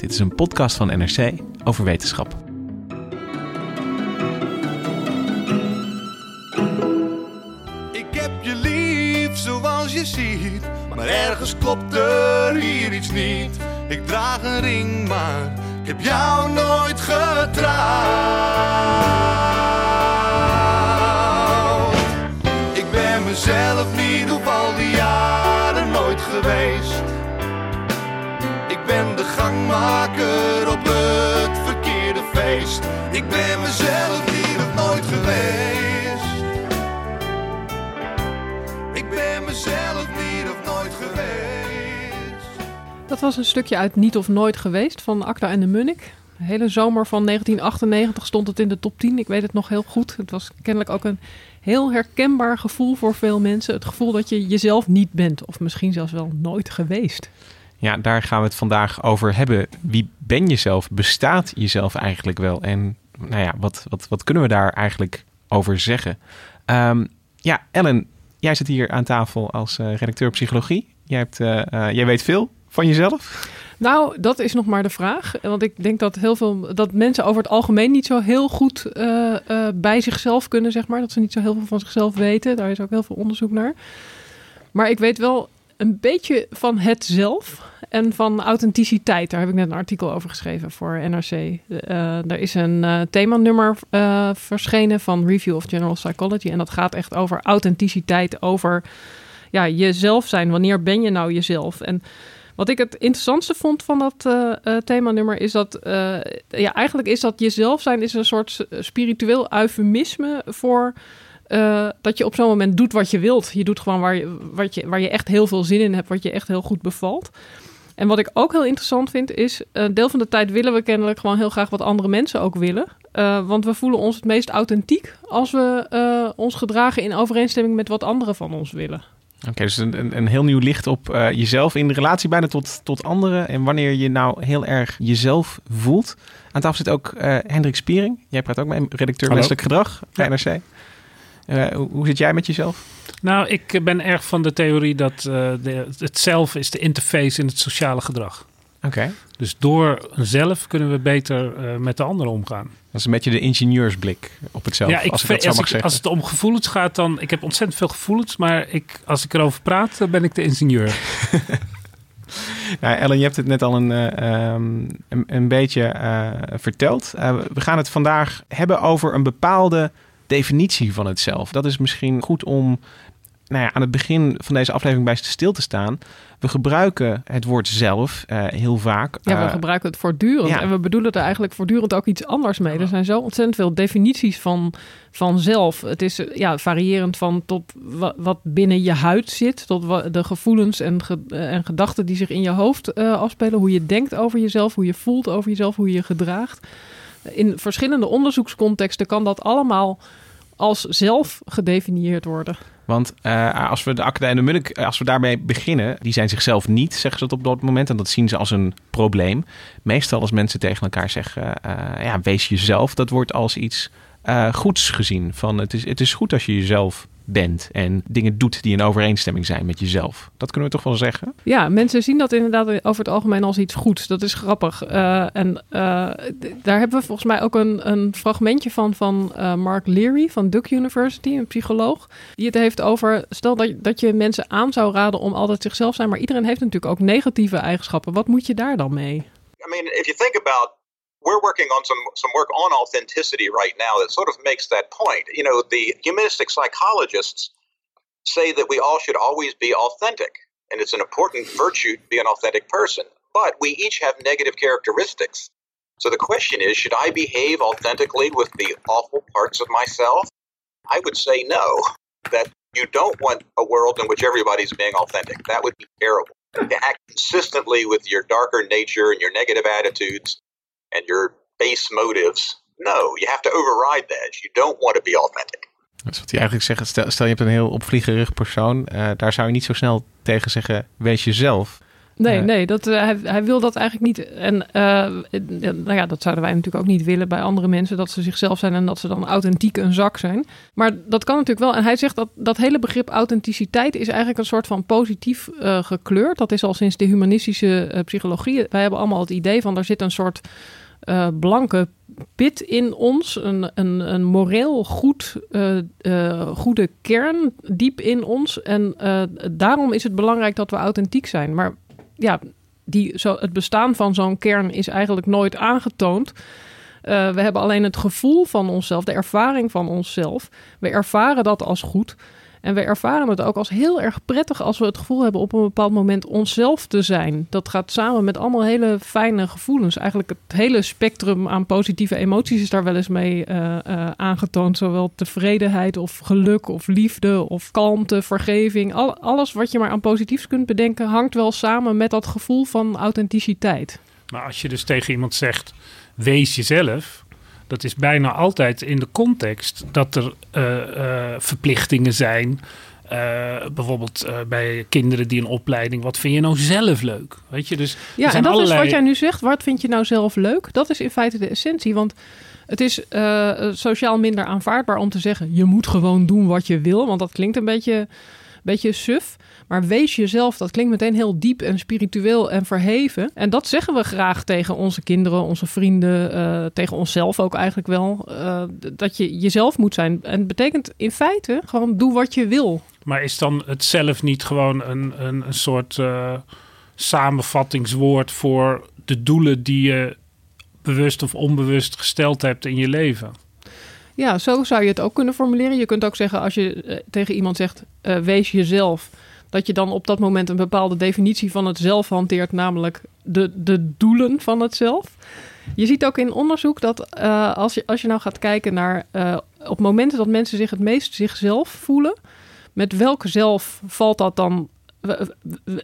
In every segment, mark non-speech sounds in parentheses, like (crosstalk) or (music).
Dit is een podcast van NRC over wetenschap. Ik heb je lief zoals je ziet, maar ergens klopt er hier iets niet. Ik draag een ring, maar ik heb jou nooit getrouwd. Ik ben mezelf niet op al die jaren nooit geweest. Gangmaker op het verkeerde feest. Ik ben mezelf of nooit geweest. Ik ben mezelf niet of nooit geweest. Dat was een stukje uit Niet of Nooit geweest van Acta en de Munnik. De hele zomer van 1998 stond het in de top 10. Ik weet het nog heel goed. Het was kennelijk ook een heel herkenbaar gevoel voor veel mensen. Het gevoel dat je jezelf niet bent. Of misschien zelfs wel nooit geweest. Ja, daar gaan we het vandaag over hebben. Wie ben je zelf? Bestaat jezelf eigenlijk wel? En nou ja, wat, wat, wat kunnen we daar eigenlijk over zeggen? Ehm, ja, Ellen, jij zit hier aan tafel als eh, redacteur psychologie. Jij, hebt, eh, eh, jij weet veel van jezelf. Nou, dat is nog maar de vraag. Want ik denk dat heel veel dat mensen over het algemeen niet zo heel goed bij zichzelf kunnen, zeg maar. Dat ze niet zo heel veel van zichzelf weten. Daar is ook heel veel onderzoek naar. Maar ik weet wel een beetje van het zelf en van authenticiteit. Daar heb ik net een artikel over geschreven voor NRC. Eh, er is een eh, themanummer eh, verschenen van Review of General Psychology. En dat gaat echt over authenticiteit, over ja, jezelf zijn. Wanneer ben je nou jezelf? En wat ik het interessantste vond van dat themanummer is dat, ja, eigenlijk is dat jezelf zijn is een soort spiritueel eufemisme voor eh, dat je op zo'n moment doet wat je wilt. Je doet gewoon waar je, wat je, waar je echt heel veel zin in hebt, wat je echt heel goed bevalt. En wat ik ook heel interessant vind is, een deel van de tijd willen we kennelijk gewoon heel graag wat andere mensen ook willen. Eh, want we voelen ons het meest authentiek als we eh, ons gedragen in overeenstemming met wat anderen van ons willen. Oké, dus een, een, een heel nieuw licht op eh, jezelf in relatie bijna tot, tot anderen. En wanneer je nou heel erg jezelf voelt. Aan tafel zit ook eh, Hendrik Spiering. Jij praat ook mee, redacteur Hallo. menselijk gedrag bij NRC. Eh, hoe, hoe zit jij met jezelf? Nou, ik ben erg van de theorie dat eh, de, het zelf is de interface in het sociale gedrag. Oké. Dus door een zelf kunnen we beter eh, met de anderen omgaan. Dat is een beetje de ingenieursblik op het zelf, ja, ik als ik dat zo als, mag ik- zeggen. als het om gevoelens gaat, dan... Ik heb ontzettend veel gevoelens, maar ik, als ik erover praat, dan ben ik de ingenieur. (laughs) Nou, Ellen, je hebt het net al een, eh, ehm, een, een beetje verteld. We gaan het vandaag hebben over een bepaalde definitie van het zelf. Dat is misschien goed om nou ja, aan het begin van deze aflevering bij stil te staan. We gebruiken het woord zelf eh, heel vaak. Ja, we Eh, gebruiken het voortdurend. ja. En we bedoelen er eigenlijk voortdurend ook iets anders mee. Er zijn zo ontzettend veel definities van, van zelf. Het is eh, ja, variërend van tot wa- wat binnen je huid zit, tot de gevoelens en, ge- en gedachten die zich in je hoofd afspelen. Hoe je denkt over jezelf, hoe je voelt over jezelf, hoe je je gedraagt. In verschillende onderzoekscontexten kan dat allemaal als zelf gedefinieerd worden. Want eh, als we de de Munnik, als we daarmee beginnen, die zijn zichzelf niet, zeggen ze het op dat moment. En dat zien ze als een probleem. Meestal als mensen tegen elkaar zeggen, eh, ja, wees jezelf, dat wordt als iets eh, goeds gezien. Van het is, het is goed als je jezelf bent en dingen doet die in overeenstemming zijn met jezelf. Dat kunnen we toch wel zeggen? Ja, mensen zien dat inderdaad over het algemeen als iets goeds. Dat is grappig. Eh, en eh, daar hebben we volgens mij ook een, een fragmentje van van eh, Mark Leary van Duke University, een psycholoog. Die het heeft over, stel dat, dat je mensen aan zou raden om altijd zichzelf te zijn. Maar iedereen heeft natuurlijk ook negatieve eigenschappen. Wat moet je daar dan mee? I mean, if you think about we're working on some some work on authenticity right now that sort of makes that point. You know, the humanistic psychologists say that we all should always be authentic, and it's an important virtue to be an authentic person. But we each have negative characteristics. So the question is, should I behave authentically with the awful parts of myself? I would say no. That you don't want a world in which everybody's being authentic. That would be terrible. To act consistently with your darker nature and your negative attitudes and your base motives. No, you have to override that. You don't want to be authentic. Dat is wat hij eigenlijk zegt. Stel, stel je hebt een heel opvliegerig persoon. eh, daar zou je niet zo snel tegen zeggen, wees jezelf. Nee, nee dat, eh, hij, hij wil dat eigenlijk niet. En eh, eh, nou ja, dat zouden wij natuurlijk ook niet willen bij andere mensen. Dat ze zichzelf zijn en dat ze dan authentiek een zak zijn. Maar dat kan natuurlijk wel. En hij zegt dat dat hele begrip authenticiteit is eigenlijk een soort van positief gekleurd. Dat is al sinds de humanistische psychologie. Wij hebben allemaal het idee van er zit een soort blanke pit in ons. Een, een, een moreel goed, goede kern diep in ons. En daarom is het belangrijk dat we authentiek zijn. Maar ja, die, zo, het bestaan van zo'n kern is eigenlijk nooit aangetoond. Eh, we hebben alleen het gevoel van onszelf, de ervaring van onszelf. We ervaren dat als goed. En we ervaren het ook als heel erg prettig als we het gevoel hebben op een bepaald moment onszelf te zijn. Dat gaat samen met allemaal hele fijne gevoelens. Eigenlijk het hele spectrum aan positieve emoties is daar wel eens mee eh, eh, aangetoond. Zowel tevredenheid of geluk of liefde of kalmte, vergeving. Al, alles wat je maar aan positiefs kunt bedenken hangt wel samen met dat gevoel van authenticiteit. Maar als je dus tegen iemand zegt, wees jezelf, dat is bijna altijd in de context dat er eh, eh, verplichtingen zijn. Eh, bijvoorbeeld bij kinderen die een opleiding, wat vind je nou zelf leuk? Weet je, dus Ja, en dat allerlei... is wat jij nu zegt. Wat vind je nou zelf leuk? Dat is in feite de essentie. Want het is sociaal minder aanvaardbaar om te zeggen... je moet gewoon doen wat je wil. Want dat klinkt een beetje, beetje suf. Maar wees jezelf, dat klinkt meteen heel diep en spiritueel en verheven. En dat zeggen we graag tegen onze kinderen, onze vrienden... eh, tegen onszelf ook eigenlijk wel. eh, dat je jezelf moet zijn. En het betekent in feite gewoon doe wat je wil. Maar is dan het zelf niet gewoon een, een, een soort eh, samenvattingswoord voor de doelen die je bewust of onbewust gesteld hebt in je leven? Ja, zo zou je het ook kunnen formuleren. Je kunt ook zeggen als je tegen iemand zegt wees jezelf, dat je dan op dat moment een bepaalde definitie van het zelf hanteert, namelijk de, de doelen van het zelf. Je ziet ook in onderzoek dat eh, als, je, als je nou gaat kijken naar eh, op momenten dat mensen zich het meest zichzelf voelen, met welk zelf valt dat dan?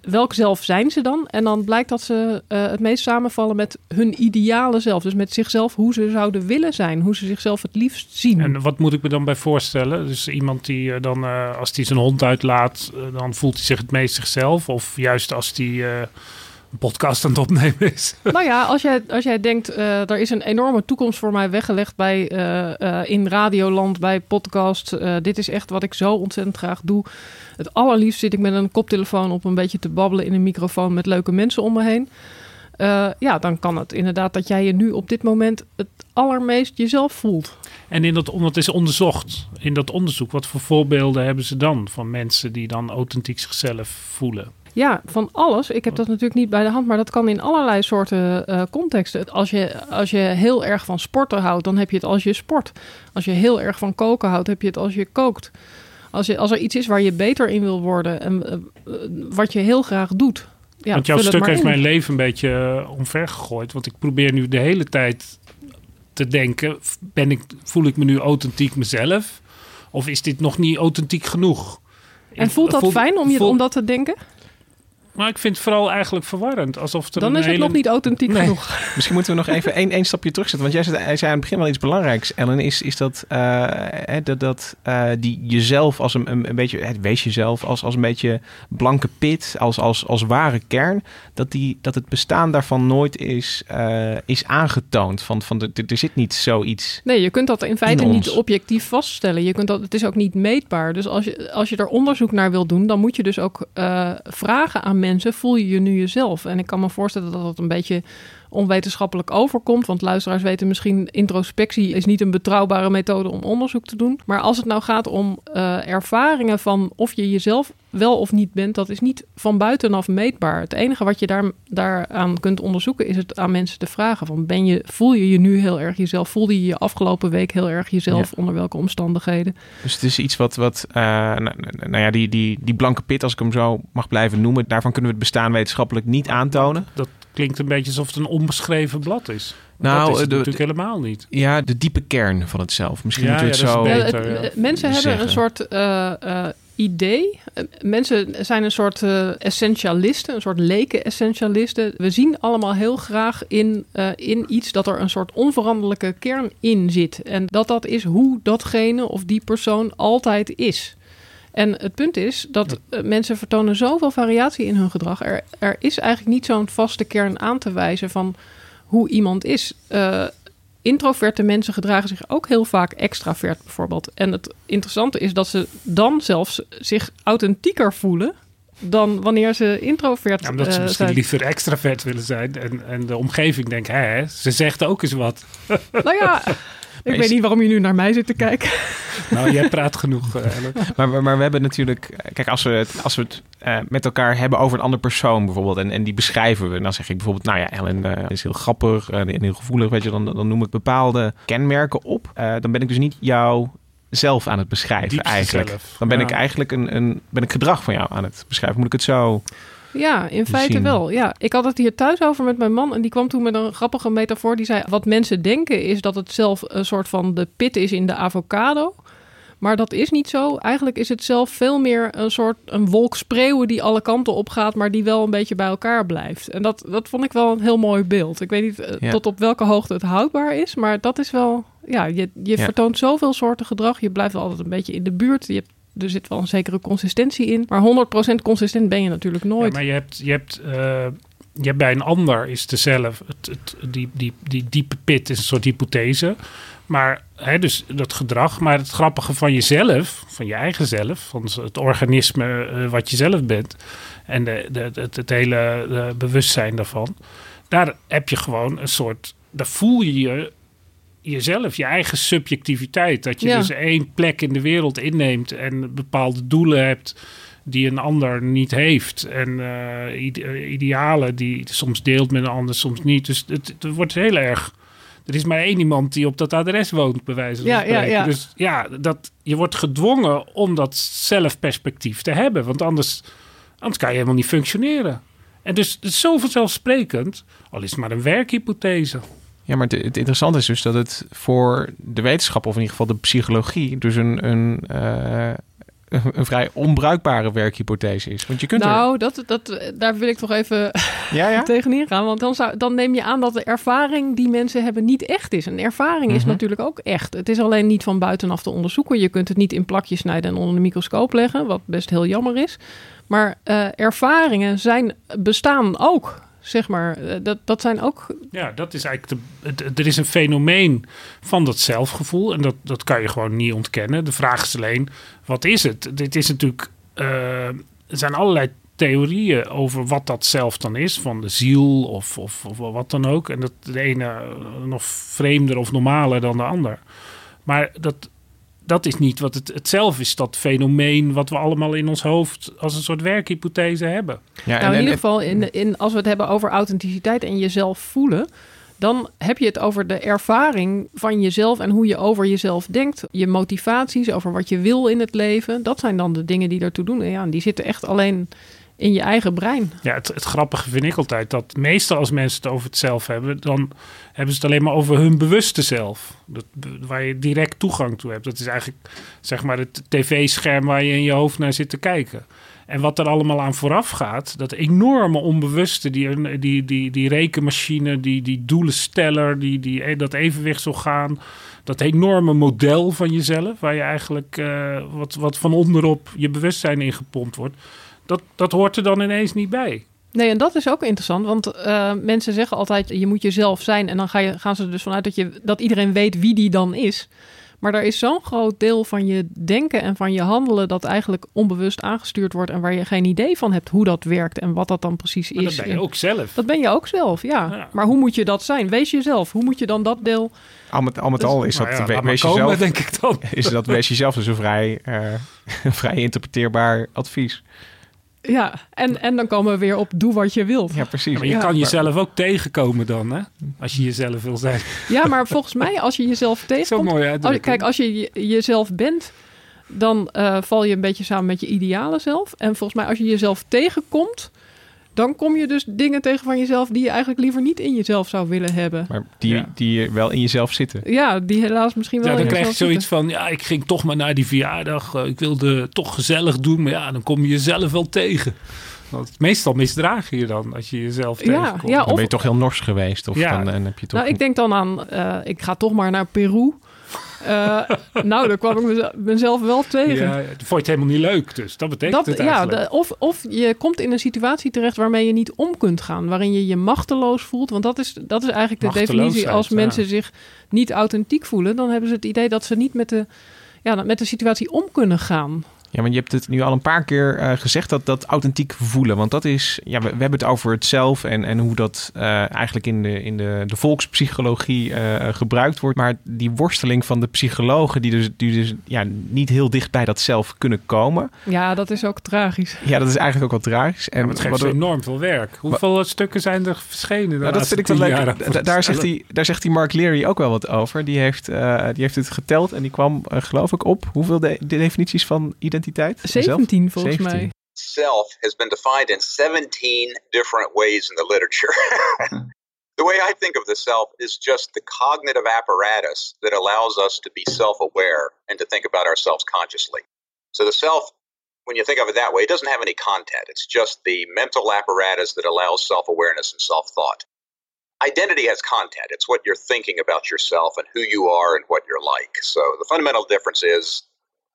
Welk zelf zijn ze dan? En dan blijkt dat ze eh, het meest samenvallen met hun ideale zelf. Dus met zichzelf, hoe ze zouden willen zijn. Hoe ze zichzelf het liefst zien. En wat moet ik me dan bij voorstellen? Dus iemand die eh, dan, eh, als die zijn hond uitlaat, dan voelt hij zich het meest zichzelf? Of juist als die een podcast aan het opnemen is? (laughs) Nou ja, als jij, als jij denkt, eh, er is een enorme toekomst voor mij weggelegd bij, eh, eh, in Radioland, bij podcast. dit is echt wat ik zo ontzettend graag doe. Het allerliefst zit ik met een koptelefoon op een beetje te babbelen in een microfoon met leuke mensen om me heen. Ja, dan kan het inderdaad dat jij je nu op dit moment het allermeest jezelf voelt. En in dat, dat is onderzocht, in dat onderzoek, wat voor voorbeelden hebben ze dan van mensen die dan authentiek zichzelf voelen? Ja, van alles. Ik heb dat natuurlijk niet bij de hand, maar dat kan in allerlei soorten eh, contexten. Als je, als je heel erg van sporten houdt, dan heb je het als je sport. Als je heel erg van koken houdt, heb je het als je kookt. Als, je, als er iets is waar je beter in wil worden en eh, eh, wat je heel graag doet. Ja, want jouw stuk heeft in. mijn leven een beetje omver gegooid. Want ik probeer nu de hele tijd te denken, ben ik, voel ik me nu authentiek mezelf? Of is dit nog niet authentiek genoeg? En voelt dat fijn om, je, om dat te denken? Maar ik vind het vooral eigenlijk verwarrend. Alsof er Dan een is het hele... nog niet authentiek Nee. genoeg. (laughs) Misschien moeten we nog even één, één stapje terugzetten. Want jij zei, hij zei aan het begin wel iets belangrijks, Ellen. Is, is dat, eh, hè, dat, dat eh, die jezelf als een, een, een beetje, het wees jezelf als, als een beetje blanke pit, als, als, als ware kern. Dat, die, dat het bestaan daarvan nooit is, eh, is aangetoond. Van, van de, er zit niet zoiets. Nee, je kunt dat in feite In niet objectief vaststellen. Je kunt dat, het is ook niet meetbaar. Dus als je, als je er onderzoek naar wil doen, dan moet je dus ook eh, vragen aan mensen: voel je je nu jezelf? En ik kan me voorstellen dat dat een beetje onwetenschappelijk overkomt. Want luisteraars weten misschien, introspectie is niet een betrouwbare methode om onderzoek te doen. Maar als het nou gaat om uh, ervaringen van of je jezelf wel of niet bent, dat is niet van buitenaf meetbaar. Het enige wat je daar, daaraan kunt onderzoeken is het aan mensen te vragen. Van ben je, voel je je nu heel erg jezelf? Voelde je je afgelopen week heel erg jezelf? Onder welke omstandigheden? Dus het is iets wat, wat uh, nou, nou, ja, die, die, die blanke pit, als ik hem zo mag blijven noemen, daarvan kunnen we het bestaan wetenschappelijk niet aantonen. Dat klinkt een beetje alsof het een onbeschreven blad is. Nou, dat is het de, natuurlijk helemaal niet. Ja, de diepe kern van het zelf. Misschien Ja, moeten we het zo... beter. Ja, het- ja. Mensen hebben een soort eh, eh, idee. Eh, mensen zijn een soort essentialisten, een soort leken-essentialisten. We zien allemaal heel graag in, eh, in iets dat er een soort onveranderlijke kern in zit. En dat dat is hoe datgene of die persoon altijd is. En het punt is dat eh, mensen vertonen zoveel variatie in hun gedrag. Er, er is eigenlijk niet zo'n vaste kern aan te wijzen van hoe iemand is. Eh, introverte mensen gedragen zich ook heel vaak extravert bijvoorbeeld. En het interessante is dat ze dan zelfs zich authentieker voelen dan wanneer ze introvert Ja, omdat ze eh, misschien zijn. liever extravert willen zijn. En, en de omgeving denkt, hè, ze zegt ook eens wat. Nou ja, (laughs) ik is- weet niet waarom je nu naar mij zit te kijken. (laughs) nou, jij praat genoeg, eh, Ellen. Maar, maar, maar we hebben natuurlijk... Kijk, als we het, als we het eh, met elkaar hebben over een andere persoon bijvoorbeeld... En, en die beschrijven we, dan zeg ik bijvoorbeeld... Nou ja, Ellen eh, is heel grappig en heel gevoelig, weet je. Dan, dan noem ik bepaalde kenmerken op. Eh, dan ben ik dus niet jou zelf aan het beschrijven Diepste eigenlijk. zelf. Dan ben Ja. ik eigenlijk een, een, ben ik gedrag van jou aan het beschrijven. Moet ik het zo... Ja, in feite zien. wel. Ja, ik had het hier thuis over met mijn man en die kwam toen met een grappige metafoor. Die zei: wat mensen denken is dat het zelf een soort van de pit is in de avocado. Maar dat is niet zo. Eigenlijk is het zelf veel meer een soort een wolk spreeuwen die alle kanten op gaat, maar die wel een beetje bij elkaar blijft. En dat, dat vond ik wel een heel mooi beeld. Ik weet niet eh, Ja. tot op welke hoogte het houdbaar is, maar dat is wel. Ja, je, je Ja. vertoont zoveel soorten gedrag. Je blijft altijd een beetje in de buurt. Je hebt, er zit wel een zekere consistentie in. Maar 100% consistent ben je natuurlijk Ja, nooit. maar je hebt, je hebt, je hebt bij een ander is de zelf, het, het, die, die, die diepe pit is een soort hypothese. Maar hè, dus dat gedrag, maar het grappige van jezelf, van je eigen zelf, van het organisme eh, wat je zelf bent en de, de, het, het hele eh, bewustzijn daarvan, daar heb je gewoon een soort, daar voel je je jezelf, je eigen subjectiviteit. Dat je Ja. dus één plek in de wereld inneemt en bepaalde doelen hebt die een ander niet heeft. En eh, ide- eh, idealen die je soms deelt met een ander, soms niet. Dus het, het wordt heel erg... Er is maar één iemand die op dat adres woont, bij wijze van Ja, ja, spreken. ja. Dus ja, dat, je wordt gedwongen om dat zelfperspectief te hebben. Want anders, anders kan je helemaal niet functioneren. En dus het is zo vanzelfsprekend, al is het maar een werkhypothese. Ja, maar het, het interessante is dus dat het voor de wetenschap, of in ieder geval de psychologie, dus een, een, eh, een, vrij onbruikbare werkhypothese is. Want je kunt er... Nou, dat, dat, daar wil ik toch even Ja, ja? (laughs) tegenin gaan. Want dan, zou, dan neem je aan dat de ervaring die mensen hebben niet echt is. Een ervaring is Mhm. natuurlijk ook echt. Het is alleen niet van buitenaf te onderzoeken. Je kunt het niet in plakjes snijden en onder de microscoop leggen. Wat best heel jammer is. Maar eh, ervaringen zijn, bestaan ook. Zeg maar, Eh, dat, dat zijn ook. Ja, dat is eigenlijk. De, er is een fenomeen van dat zelfgevoel. En dat, dat kan je gewoon niet ontkennen. De vraag is alleen: wat is het? Dit is natuurlijk. eh, er zijn allerlei theorieën over wat dat zelf dan is. Van de ziel of, of, of wat dan ook. En dat de ene nog vreemder of normaler dan de ander. Maar dat, dat is niet wat het, het zelf is. Dat fenomeen wat we allemaal in ons hoofd als een soort werkhypothese hebben. Ja, nou, in ieder geval, in, in, als we het hebben over authenticiteit en jezelf voelen. Dan heb je het over de ervaring van jezelf en hoe je over jezelf denkt. Je motivaties, over wat je wil in het leven. Dat zijn dan de dingen die ertoe doen. En ja, die zitten echt alleen in je eigen brein. Ja, het, het grappige vind ik altijd dat meestal als mensen het over het zelf hebben, dan hebben ze het alleen maar over hun bewuste zelf. Dat, waar je direct toegang toe hebt. Dat is eigenlijk zeg maar het tv-scherm waar je in je hoofd naar zit te kijken. En wat er allemaal aan vooraf gaat, dat enorme onbewuste, die, die, die, die rekenmachine, die, die doelensteller, die, die, dat evenwichtsorgaan, dat enorme model van jezelf, waar je eigenlijk eh, wat, wat van onderop je bewustzijn in gepompt wordt dat, dat hoort er dan ineens niet bij. Nee, en dat is ook interessant, want eh, mensen zeggen altijd: je moet jezelf zijn. En dan ga je, gaan ze er dus vanuit dat, je, dat iedereen weet wie die dan is. Maar er is zo'n groot deel van je denken en van je handelen dat eigenlijk onbewust aangestuurd wordt en waar je geen idee van hebt hoe dat werkt en wat dat dan precies Maar is. dat ben je ook zelf. Dat ben je ook zelf, ja. Ja. Maar hoe moet je dat zijn? Wees jezelf. Hoe moet je dan dat deel... Al met, al, met al is Nou dat, ja, we- wees komen, jezelf, denk ik dan. is dat wees jezelf dus een vrij, eh, een (laughs) vrij interpreteerbaar advies. Ja, en, en dan komen we weer op doe wat je wilt. Ja, precies. Maar je Ja. kan jezelf ook tegenkomen dan, hè? Als je jezelf wil zijn. Ja, maar volgens mij als je jezelf (laughs) Zo tegenkomt... mooi Als, uitdrukking. kijk, als je je- jezelf bent, dan eh, val je een beetje samen met je ideale zelf. En volgens mij als je jezelf tegenkomt, dan kom je dus dingen tegen van jezelf die je eigenlijk liever niet in jezelf zou willen hebben. Maar die, Ja. die wel in jezelf zitten. Ja, die helaas misschien wel Ja, dan in krijg je zoiets zitten. van, ja, ik ging toch maar naar die verjaardag. eh, Ik wilde toch gezellig doen, maar ja, dan kom je jezelf wel tegen. Want meestal misdraag je je dan als je jezelf Ja, tegenkomt. ja, Dan of- ben je toch heel nors geweest. Of Ja. dan, en heb je toch Nou, ik denk dan aan, eh, ik ga toch maar naar Peru. Eh, nou, daar kwam ik meze- mezelf wel tegen. Ja, dat vond je het helemaal niet leuk, dus dat betekent Dat, het ja, eigenlijk. de- of, of je komt in een situatie terecht waarmee je niet om kunt gaan. Waarin je je machteloos voelt. Want dat is, dat is eigenlijk de definitie. Als ja. mensen zich niet authentiek voelen, dan hebben ze het idee dat ze niet met de, ja, met de situatie om kunnen gaan. Ja, maar je hebt het nu al een paar keer eh, gezegd, dat, dat authentiek voelen. Want dat is, ja, we, we hebben het over het zelf en, en hoe dat eh, eigenlijk in de, in de, de volkspsychologie eh, gebruikt wordt. Maar die worsteling van de psychologen, die dus, die dus ja, niet heel dicht bij dat zelf kunnen komen. Ja, dat is ook tragisch. Ja, dat is eigenlijk ook wel tragisch. En Maar het geeft wat- enorm veel werk. Hoeveel stukken zijn er verschenen? de Nou, dat vind ik wel leuk. Da- Daar zegt, hij, daar zegt hij Mark Leary ook wel wat over. Die heeft, eh, die heeft het geteld en die kwam, geloof ik, op hoeveel de, de definities van identiteit? Zelf? 17 volgens 17. mij. self has been defined in 17 different ways in the literature. (laughs) the way I think of the self is just the cognitive apparatus that allows us to be self aware and to think about ourselves consciously. So the self, when you think of it that way, it doesn't have any content. It's just the mental apparatus that allows self awareness and self thought. Identity has content. It's what you're thinking about yourself and who you are and what you're like. So the fundamental difference is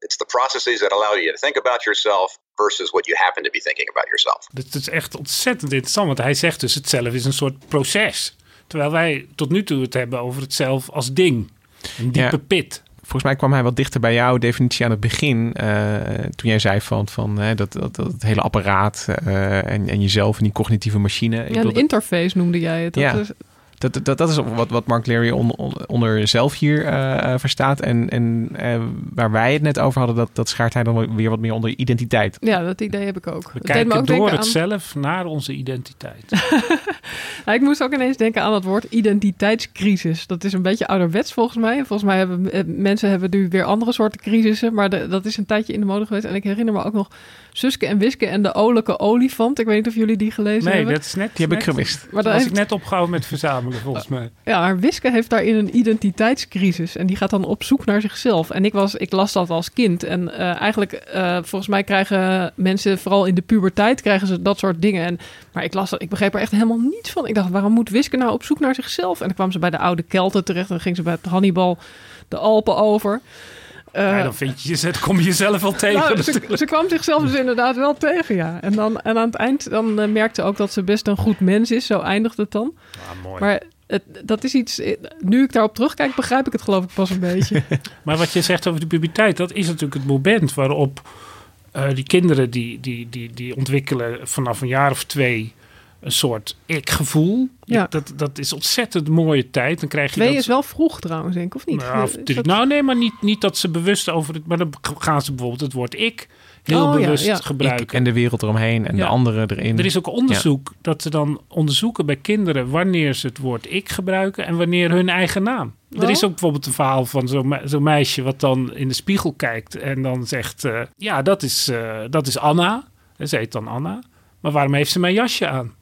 it's the processes that allow you to think about yourself versus what you happen to be thinking about yourself. Dat is echt ontzettend interessant, want hij zegt dus het zelf is een soort proces. Terwijl wij tot nu toe het hebben over het zelf als ding. Een diepe Ja. pit. Volgens mij kwam hij wat dichter bij jouw definitie aan het begin. eh, toen jij zei van, van hè, dat, dat, dat het hele apparaat eh, en, en jezelf en die cognitieve machine. Ik Ja, een interface noemde jij het. Dat Ja. is, Dat, dat, dat is wat, wat Mark Leary on- on- onder zelf hier eh, eh, verstaat. En, en eh, waar wij het net over hadden, dat, dat schaart hij dan weer wat meer onder identiteit. ja, dat idee heb ik ook. We kijken ook door het aan- zelf naar onze identiteit. Ja, (laughs) ik moest ook ineens denken aan het woord identiteitscrisis. Dat is een beetje ouderwets volgens mij. Volgens mij hebben mensen hebben nu weer andere soorten crisissen. Maar de- dat is een tijdje in de mode geweest. En ik herinner me ook nog Suske en Wiske en de olijke olifant. Ik weet niet of jullie die gelezen Nee, hebben. dat is net... Die heb ik net- gemist. Maar Maar daar was heeft- ik net opgehouden met verzamelen, volgens mij. Ja, maar Wiske heeft daarin een identiteitscrisis. En die gaat dan op zoek naar zichzelf. En ik, was, ik las dat als kind. En eh, eigenlijk, eh, volgens mij krijgen mensen, vooral in de puberteit, krijgen ze dat soort dingen. En, maar ik las dat, ik begreep er echt helemaal niets van. Ik dacht, waarom moet Wiske nou op zoek naar zichzelf? En dan kwam ze bij de oude Kelten terecht. En dan ging ze bij het Hannibal de Alpen over. Eh, ja, dan, vind je, je- kom je jezelf wel tegen. nou, ze, kwam zichzelf dus inderdaad wel tegen, ja. En, dan, en aan het eind dan eh, merkte ze ook dat ze best een goed mens is. Zo eindigt het dan. Ah, mooi. Maar het, dat is iets... eh, Nu ik daarop terugkijk, begrijp ik het geloof ik pas een beetje. (laughs) Maar wat je zegt over de puberteit, dat is natuurlijk het moment waarop eh, die kinderen die, die, die, die ontwikkelen vanaf een jaar of twee een soort ik-gevoel. Ja. Dat, dat is ontzettend mooie tijd. Dan krijg je Twee dat, is wel vroeg trouwens, denk ik, of niet? Nou, of Is drie- dat- nou nee, maar niet, niet dat ze bewust over het... Maar dan gaan ze bijvoorbeeld het woord ik heel Oh, bewust ja. gebruiken. Ik en de wereld eromheen en Ja. de anderen erin. Er is ook onderzoek dat ze dan onderzoeken bij kinderen wanneer ze het woord ik gebruiken en wanneer hun eigen naam. Er Oh. is ook bijvoorbeeld een verhaal van zo'n me- zo'n meisje wat dan in de spiegel kijkt en dan zegt: eh, Ja, dat is, eh, dat is Anna. En ze heet dan Anna. Maar waarom heeft ze mijn jasje aan?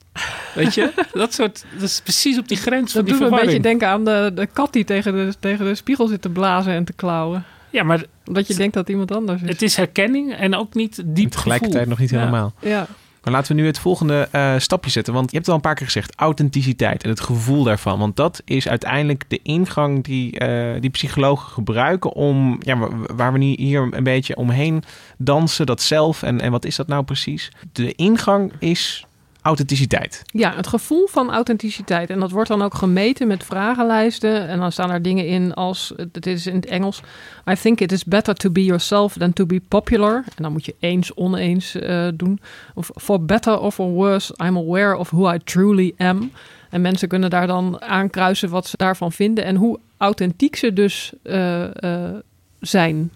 Weet je, dat soort. Dat is precies op die grens van Dat die doet me een beetje denken aan de, de kat die tegen de, tegen de spiegel zit te blazen en te klauwen. Ja, maar Omdat je denkt dat iemand anders is. het is herkenning en ook niet diep Tegelijkertijd gevoel. nog niet Ja. helemaal. Ja. Maar laten we nu het volgende eh, stapje zetten. Want je hebt het al een paar keer gezegd. Authenticiteit en het gevoel daarvan. Want dat is uiteindelijk de ingang die, eh, die psychologen gebruiken om... Ja, wa- waar we nu hier een beetje omheen dansen. Dat zelf. En, en wat is dat nou precies? De ingang is authenticiteit. Ja, het gevoel van authenticiteit. En dat wordt dan ook gemeten met vragenlijsten. En dan staan er dingen in als, het is in het Engels... I think it is better to be yourself than to be popular. En dan moet je eens, oneens uh, doen. Of for better or for worse, I'm aware of who I truly am. En mensen kunnen daar dan aankruisen wat ze daarvan vinden... en hoe authentiek ze dus uh, uh, zijn,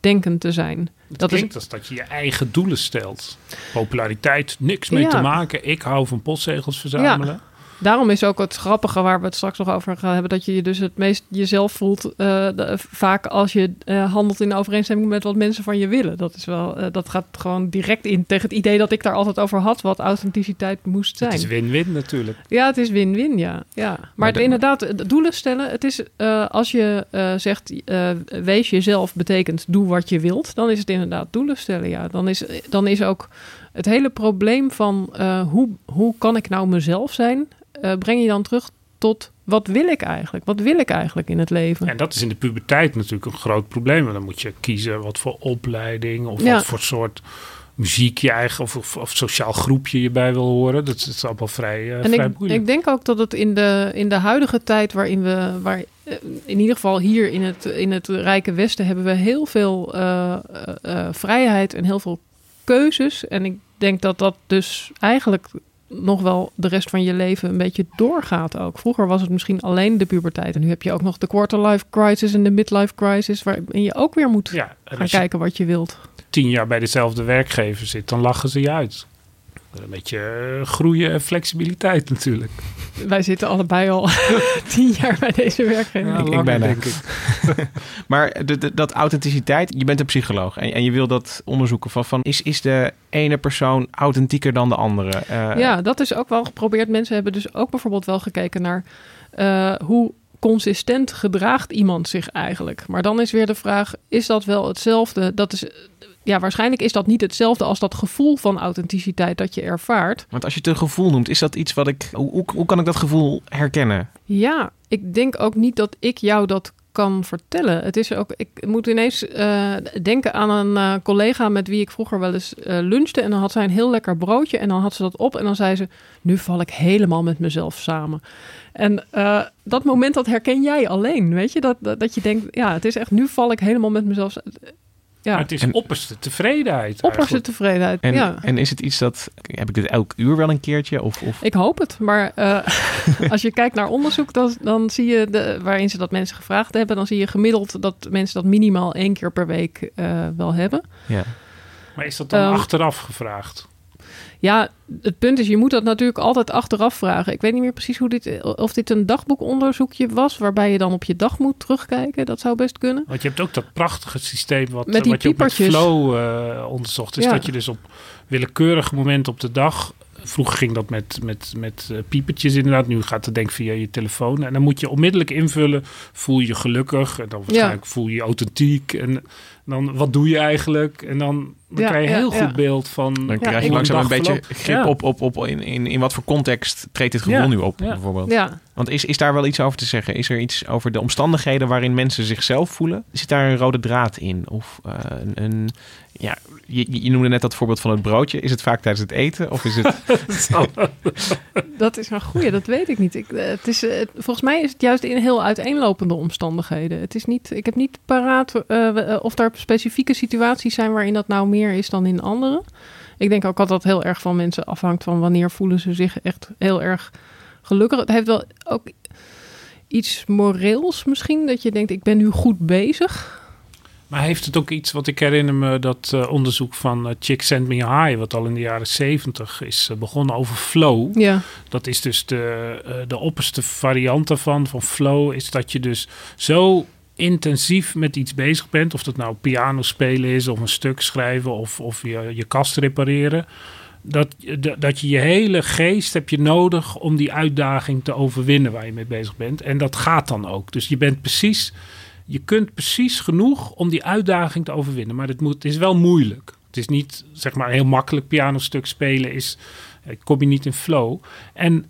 denken te zijn. Het dat klinkt is... als dat je je eigen doelen stelt. Populariteit, niks mee ja. te maken. Ik hou van postzegels verzamelen. Ja. Daarom is ook het grappige waar we het straks nog over gaan hebben... dat je je dus het meest jezelf voelt uh, de, vaak als je uh, handelt in overeenstemming met wat mensen van je willen. Dat, is wel, uh, dat gaat gewoon direct in tegen het idee dat ik daar altijd over had... wat authenticiteit moest zijn. Het is win-win natuurlijk. Ja, het is win-win, ja. ja. Maar, maar het, inderdaad, doelen stellen... het is als je zegt wees jezelf betekent doe wat je wilt... dan is het inderdaad doelen stellen, ja. Dan is, dan is ook het hele probleem van hoe, hoe kan ik nou mezelf zijn uh, breng je dan terug tot wat wil ik eigenlijk? Wat wil ik eigenlijk in het leven? En dat is in de puberteit natuurlijk een groot probleem. Want dan moet je kiezen wat voor opleiding of ja. wat voor soort muziek je eigen of, of, of, sociaal groepje je bij wil horen. Dat, is allemaal vrij, uh, en vrij ik, moeilijk. Ik denk ook dat het in de, in de huidige tijd waarin we, waar, uh, in ieder geval hier in het, in het Rijke Westen, hebben we heel veel uh, vrijheid en heel veel keuzes. En ik denk dat dat dus eigenlijk nog wel de rest van je leven een beetje doorgaat ook. Vroeger was het misschien alleen de puberteit. En nu heb je ook nog de quarterlife crisis en de midlife crisis... waarin je ook weer moet ja, gaan kijken wat je wilt. Tien jaar bij dezelfde werkgever zit, dan lachen ze je uit. Een beetje uh, groeien en flexibiliteit natuurlijk. Wij zitten allebei al (laughs) tien jaar bij deze werkgever. Ja, ik, ik ben denk ik. (laughs) maar de, de, dat authenticiteit, je bent een psycholoog en, en je wil dat onderzoeken van, van is, is de ene persoon authentieker dan de andere? Uh, ja, dat is ook wel geprobeerd. Mensen hebben dus ook bijvoorbeeld wel gekeken naar uh, hoe consistent gedraagt iemand zich eigenlijk. Maar dan is weer de vraag, is dat wel hetzelfde? Dat is ja, waarschijnlijk is dat niet hetzelfde als dat gevoel van authenticiteit dat je ervaart. Want als je het een gevoel noemt, is dat iets wat ik. Hoe, hoe, hoe kan ik dat gevoel herkennen? Ja, ik denk ook niet dat ik jou dat kan vertellen. Het is ook, ik moet ineens uh, denken aan een uh, collega met wie ik vroeger wel eens uh, lunchte. En dan had zij een heel lekker broodje en dan had ze dat op. En dan zei ze, nu val ik helemaal met mezelf samen. En dat moment, dat herken jij alleen, weet je? Dat, dat, dat, je denkt, ja, het is echt, nu val ik helemaal met mezelf ja. Maar het is en, opperste tevredenheid. Opperste eigenlijk. tevredenheid, en, ja. En is het iets dat... Heb ik dit elk uur wel een keertje? Of, of? Ik hoop het. Maar uh, (laughs) als je kijkt naar onderzoek, dan, dan zie je... De, waarin ze dat mensen gevraagd hebben... dan zie je gemiddeld dat mensen dat minimaal één keer per week uh, wel hebben. Ja. Maar is dat dan um, achteraf gevraagd? Ja, het punt is, je moet dat natuurlijk altijd achteraf vragen. Ik weet niet meer precies hoe dit, of dit een dagboekonderzoekje was, waarbij je dan op je dag moet terugkijken. Dat zou best kunnen. Want je hebt ook dat prachtige systeem wat, met wat je ook met Flow uh, onderzocht. Is ja. dat je dus op willekeurige momenten op de dag Vroeger ging dat met, met, met uh, piepertjes inderdaad. Nu gaat het denk ik via je telefoon. En dan moet je onmiddellijk invullen. Voel je je gelukkig? En dan waarschijnlijk ja. voel je je authentiek. En dan wat doe je eigenlijk? En dan, dan ja, krijg je een heel goed beeld van... Dan krijg je langzaam een beetje grip op, op, op in, in, in wat voor context treedt dit gevoel nu op bijvoorbeeld. Ja. Want is, is daar wel iets over te zeggen? Is er iets over de omstandigheden waarin mensen zichzelf voelen? Zit daar een rode draad in? Of uh, een, een, ja, je, je noemde net dat voorbeeld van het broodje. Is het vaak tijdens het eten? Of is het... (laughs) dat is een goeie, dat weet ik niet. Ik, het is, uh, volgens mij is het juist in heel uiteenlopende omstandigheden. Het is niet, ik heb niet paraat uh, of er specifieke situaties zijn waarin dat nou meer is dan in andere. Ik denk ook dat dat heel erg van mensen afhangt van wanneer voelen ze zich echt heel erg gelukkig. Het heeft wel ook iets moreels misschien, dat je denkt ik ben nu goed bezig. Maar heeft het ook iets wat ik herinner me dat uh, onderzoek van uh, Chick Send Me High, wat al in de jaren zeventig is uh, begonnen over flow. Ja. Dat is dus de, de opperste variant daarvan, van flow, is dat je dus zo intensief met iets bezig bent, of dat nou piano spelen is, of een stuk schrijven, of, of je, je kast repareren. Dat, dat je je hele geest heb je nodig om die uitdaging te overwinnen waar je mee bezig bent. En dat gaat dan ook. Dus je bent precies je kunt precies genoeg om die uitdaging te overwinnen. Maar het, moet, is wel moeilijk. Het is niet, zeg maar, heel makkelijk pianostuk spelen. Is, kom je niet in flow. En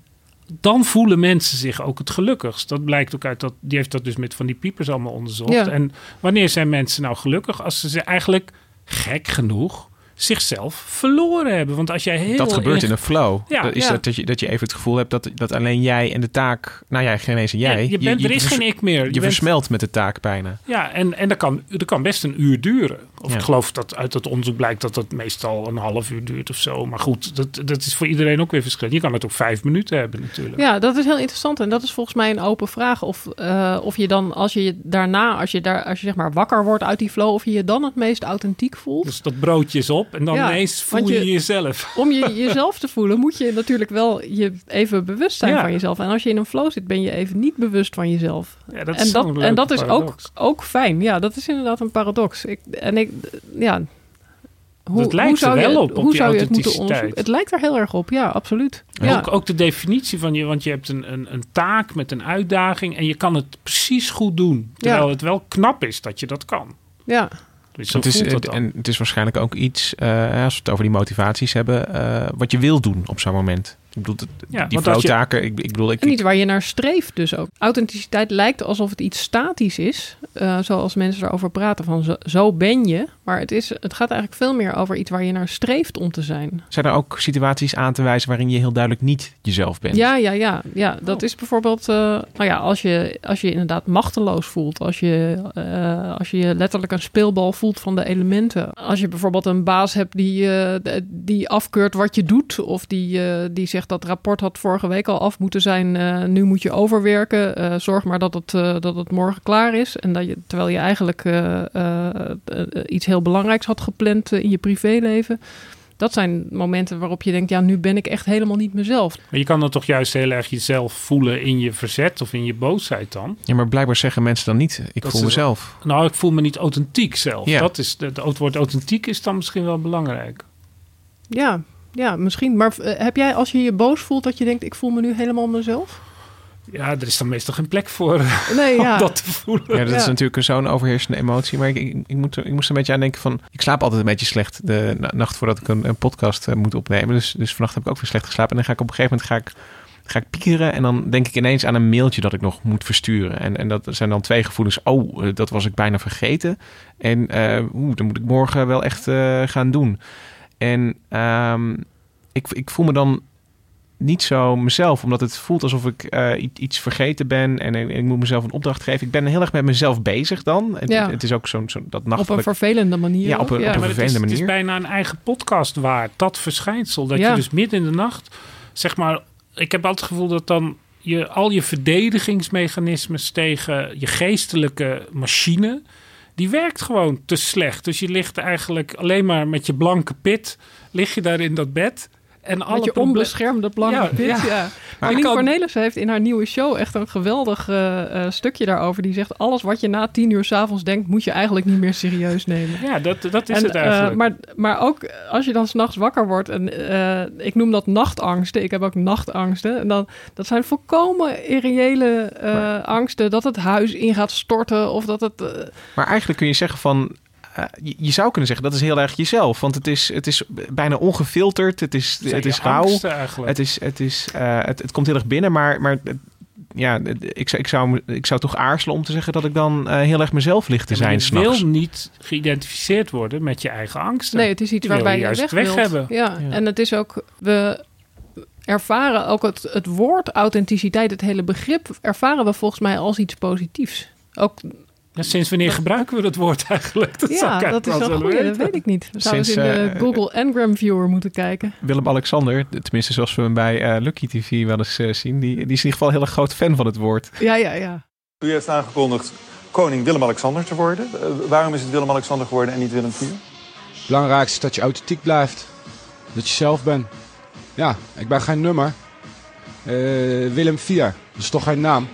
dan voelen mensen zich ook het gelukkigst. Dat blijkt ook uit dat, die heeft dat dus met van die piepers allemaal onderzocht. Ja. En wanneer zijn mensen nou gelukkig? Als ze ze eigenlijk, gek genoeg, zichzelf verloren hebben. Want als jij heel dat gebeurt in een flow. Ja, dat is ja. dat, dat, je, dat je even het gevoel hebt dat, dat alleen jij en de taak... Nou ja, geen eens jij. Ja, je bent, er is geen ik meer. Je, bent- versmelt met de taak bijna. Ja, en, en dat, kan, dat kan best een uur duren. Of Ja. ik geloof dat uit het onderzoek blijkt dat het meestal een half uur duurt of zo. Maar goed, dat, dat is voor iedereen ook weer verschillend. Je kan het ook vijf minuten hebben natuurlijk. Ja, dat is heel interessant. En dat is volgens mij een open vraag. Of, eh, of je dan, als je daarna, als je, daar, als je zeg maar wakker wordt uit die flow, of je je dan het meest authentiek voelt. Dus dat broodje is op en dan Ja, ineens voel je, je- jezelf. Om je (laughs) jezelf te voelen, moet je natuurlijk wel je even bewust zijn Ja. van jezelf. En als je in een flow zit, ben je even niet bewust van jezelf. Ja, dat en is dat, en dat is ook, ook fijn. Ja, dat is inderdaad een paradox. Ik, en ik, ja. Hoe, Het lijkt hoe zou er wel je, op, op hoe die zou je het moeten onderzoeken? Het lijkt er heel erg op, ja, absoluut. Ja. Ook, ook de definitie van je, want je hebt een, een, een taak met een uitdaging en je kan het precies goed doen. Terwijl Ja. het wel knap is dat je dat kan. ja. Dus Het is, en het is waarschijnlijk ook iets, eh, als we het over die motivaties hebben, eh, wat je wil doen op zo'n moment. Ik bedoel, Ja, die je- flowtaken, ik, ik bedoel, ik, En niet waar je naar streeft dus ook. Authenticiteit lijkt alsof het iets statisch is. eh, zoals mensen erover praten van zo, zo ben je. Maar het, is, het gaat eigenlijk veel meer over iets waar je naar streeft om te zijn. zijn er ook situaties aan te wijzen waarin je heel duidelijk niet jezelf bent? Ja, ja, ja. ja dat is bijvoorbeeld, eh, nou ja, als je, als je je inderdaad machteloos voelt. Als je, eh, als je je letterlijk een speelbal voelt van de elementen. Als je bijvoorbeeld een baas hebt die, eh, die afkeurt wat je doet. Of die, eh, die zegt dat rapport had vorige week al af moeten zijn. eh, nu moet je overwerken. Eh, zorg maar dat het, eh, dat het morgen klaar is. En dat je, terwijl je eigenlijk eh, eh, eh, iets heel belangrijks had gepland in je privéleven. Dat zijn momenten waarop je denkt, ja, nu ben ik echt helemaal niet mezelf. Maar je kan dan toch juist heel erg jezelf voelen in je verzet of in je boosheid dan. Ja, maar blijkbaar zeggen mensen dan niet, ik Dat voel mezelf. Nou, ik voel me niet authentiek zelf. Ja. Dat is, de- het woord authentiek is dan misschien wel belangrijk. Ja, ja, misschien. Maar eh, heb jij, als je je boos voelt, dat je denkt, ik voel me nu helemaal mezelf? Ja, er is dan meestal geen plek voor Nee, (laughs) om ja. dat te voelen. Ja, dat is natuurlijk zo'n overheersende emotie. Maar ik, ik, ik, moet, er- ik moest er een beetje aan denken van... Ik slaap altijd een beetje slecht de na- nacht voordat ik een, een podcast eh, moet opnemen. Dus, dus vannacht heb ik ook weer slecht geslapen. En dan ga ik op een gegeven moment ga ik, ga ik piekeren. En dan denk ik ineens aan een mailtje dat ik nog moet versturen. En, en dat zijn dan twee gevoelens. Oh, eh, dat was ik bijna vergeten. En eh, oeh, dan moet ik morgen wel echt eh, gaan doen. En ehm, ik, ik voel me dan niet zo mezelf, omdat het voelt alsof ik eh, iets vergeten ben en, ik- ik moet mezelf een opdracht geven. Ik ben heel erg met mezelf bezig dan. Het, Ja. het is ook zo'n zo, dat Op een nachtelijk. vervelende manier. Ja, op een- ook. op een maar het is, vervelende het is manier. bijna een eigen podcast waard. Dat verschijnsel. Dat Ja. je dus midden in de nacht, zeg maar... Ik heb altijd het gevoel dat dan je, al je verdedigingsmechanismes tegen je geestelijke machine... die werkt gewoon te slecht. Dus je ligt eigenlijk alleen maar met je blanke pit... lig je daar in dat bed... En alle onbeschermde blanke Ja. Ja, ja. Maar kan- Cornelis heeft in haar nieuwe show echt een geweldig eh, eh, stukje daarover. Die zegt, alles wat je na tien uur s'avonds denkt, moet je eigenlijk niet meer serieus nemen. Ja, dat, dat is En, het eigenlijk. eh, maar, maar ook als je dan s'nachts wakker wordt, en eh, ik noem dat nachtangsten. Ik heb ook nachtangsten. En dan, dat zijn volkomen irreële eh, angsten dat het huis in gaat storten of dat het. Maar eigenlijk kun je zeggen van. Eh, je, je zou kunnen zeggen dat is heel erg jezelf. Want het is, het is bijna ongefilterd. Het is, het is rauw. Het, is, het, is, eh, het, het komt heel erg binnen. Maar, maar het- ja, ik, zou- ik, zou, ik zou toch aarzelen om te zeggen dat ik dan eh, heel erg mezelf ligt te Ja, zijn je wil niet geïdentificeerd worden met je eigen angsten. nee, het is iets waarbij je je juist weg, weg hebben. Ja. en het is ook we ervaren ook het, het woord authenticiteit, het hele begrip ervaren we volgens mij als iets positiefs. Ook Ja, sinds wanneer gebruiken we dat woord eigenlijk? Dat ja, dat is wel goed. Dat weet ik niet. We zouden Sinds, in de eh, Google Ngram Viewer moeten kijken. Willem-Alexander, tenminste zoals we hem bij eh, Lucky TV wel eens eh, zien... Die, die is in ieder geval heel erg groot fan van het woord. Ja, ja, ja. U heeft aangekondigd koning Willem-Alexander te worden. Waarom is het Willem-Alexander geworden en niet Willem IV? Het belangrijkste is dat je authentiek blijft. Dat je zelf bent. Ja, ik ben geen nummer. Eh, Willem 4, dat is toch geen naam?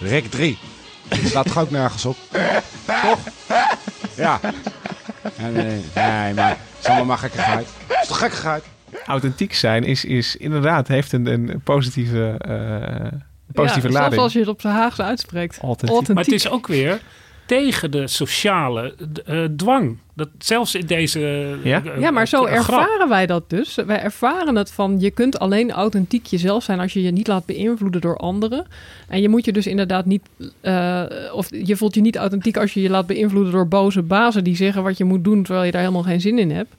Rick 3. Dat staat toch ook nergens op? Toch? Ja. Eh, nee, maar het is allemaal maar gekkigheid. Het is toch gekkigheid? Authentiek zijn is, is inderdaad, heeft een, een positieve, eh, positieve ja, lading. Zelfs als je het op zijn Haagse uitspreekt. Authentiek. Authentiek. Maar het is ook weer... tegen de sociale eh, dwang. Dat zelfs in deze. Ja? eh, Ja, maar zo eh, grap. ervaren wij dat dus. Wij ervaren het van je kunt alleen authentiek jezelf zijn als je je niet laat beïnvloeden door anderen. En je moet je dus inderdaad niet, eh, of je voelt je niet authentiek als je je laat beïnvloeden door boze bazen die zeggen wat je moet doen terwijl je daar helemaal geen zin in hebt.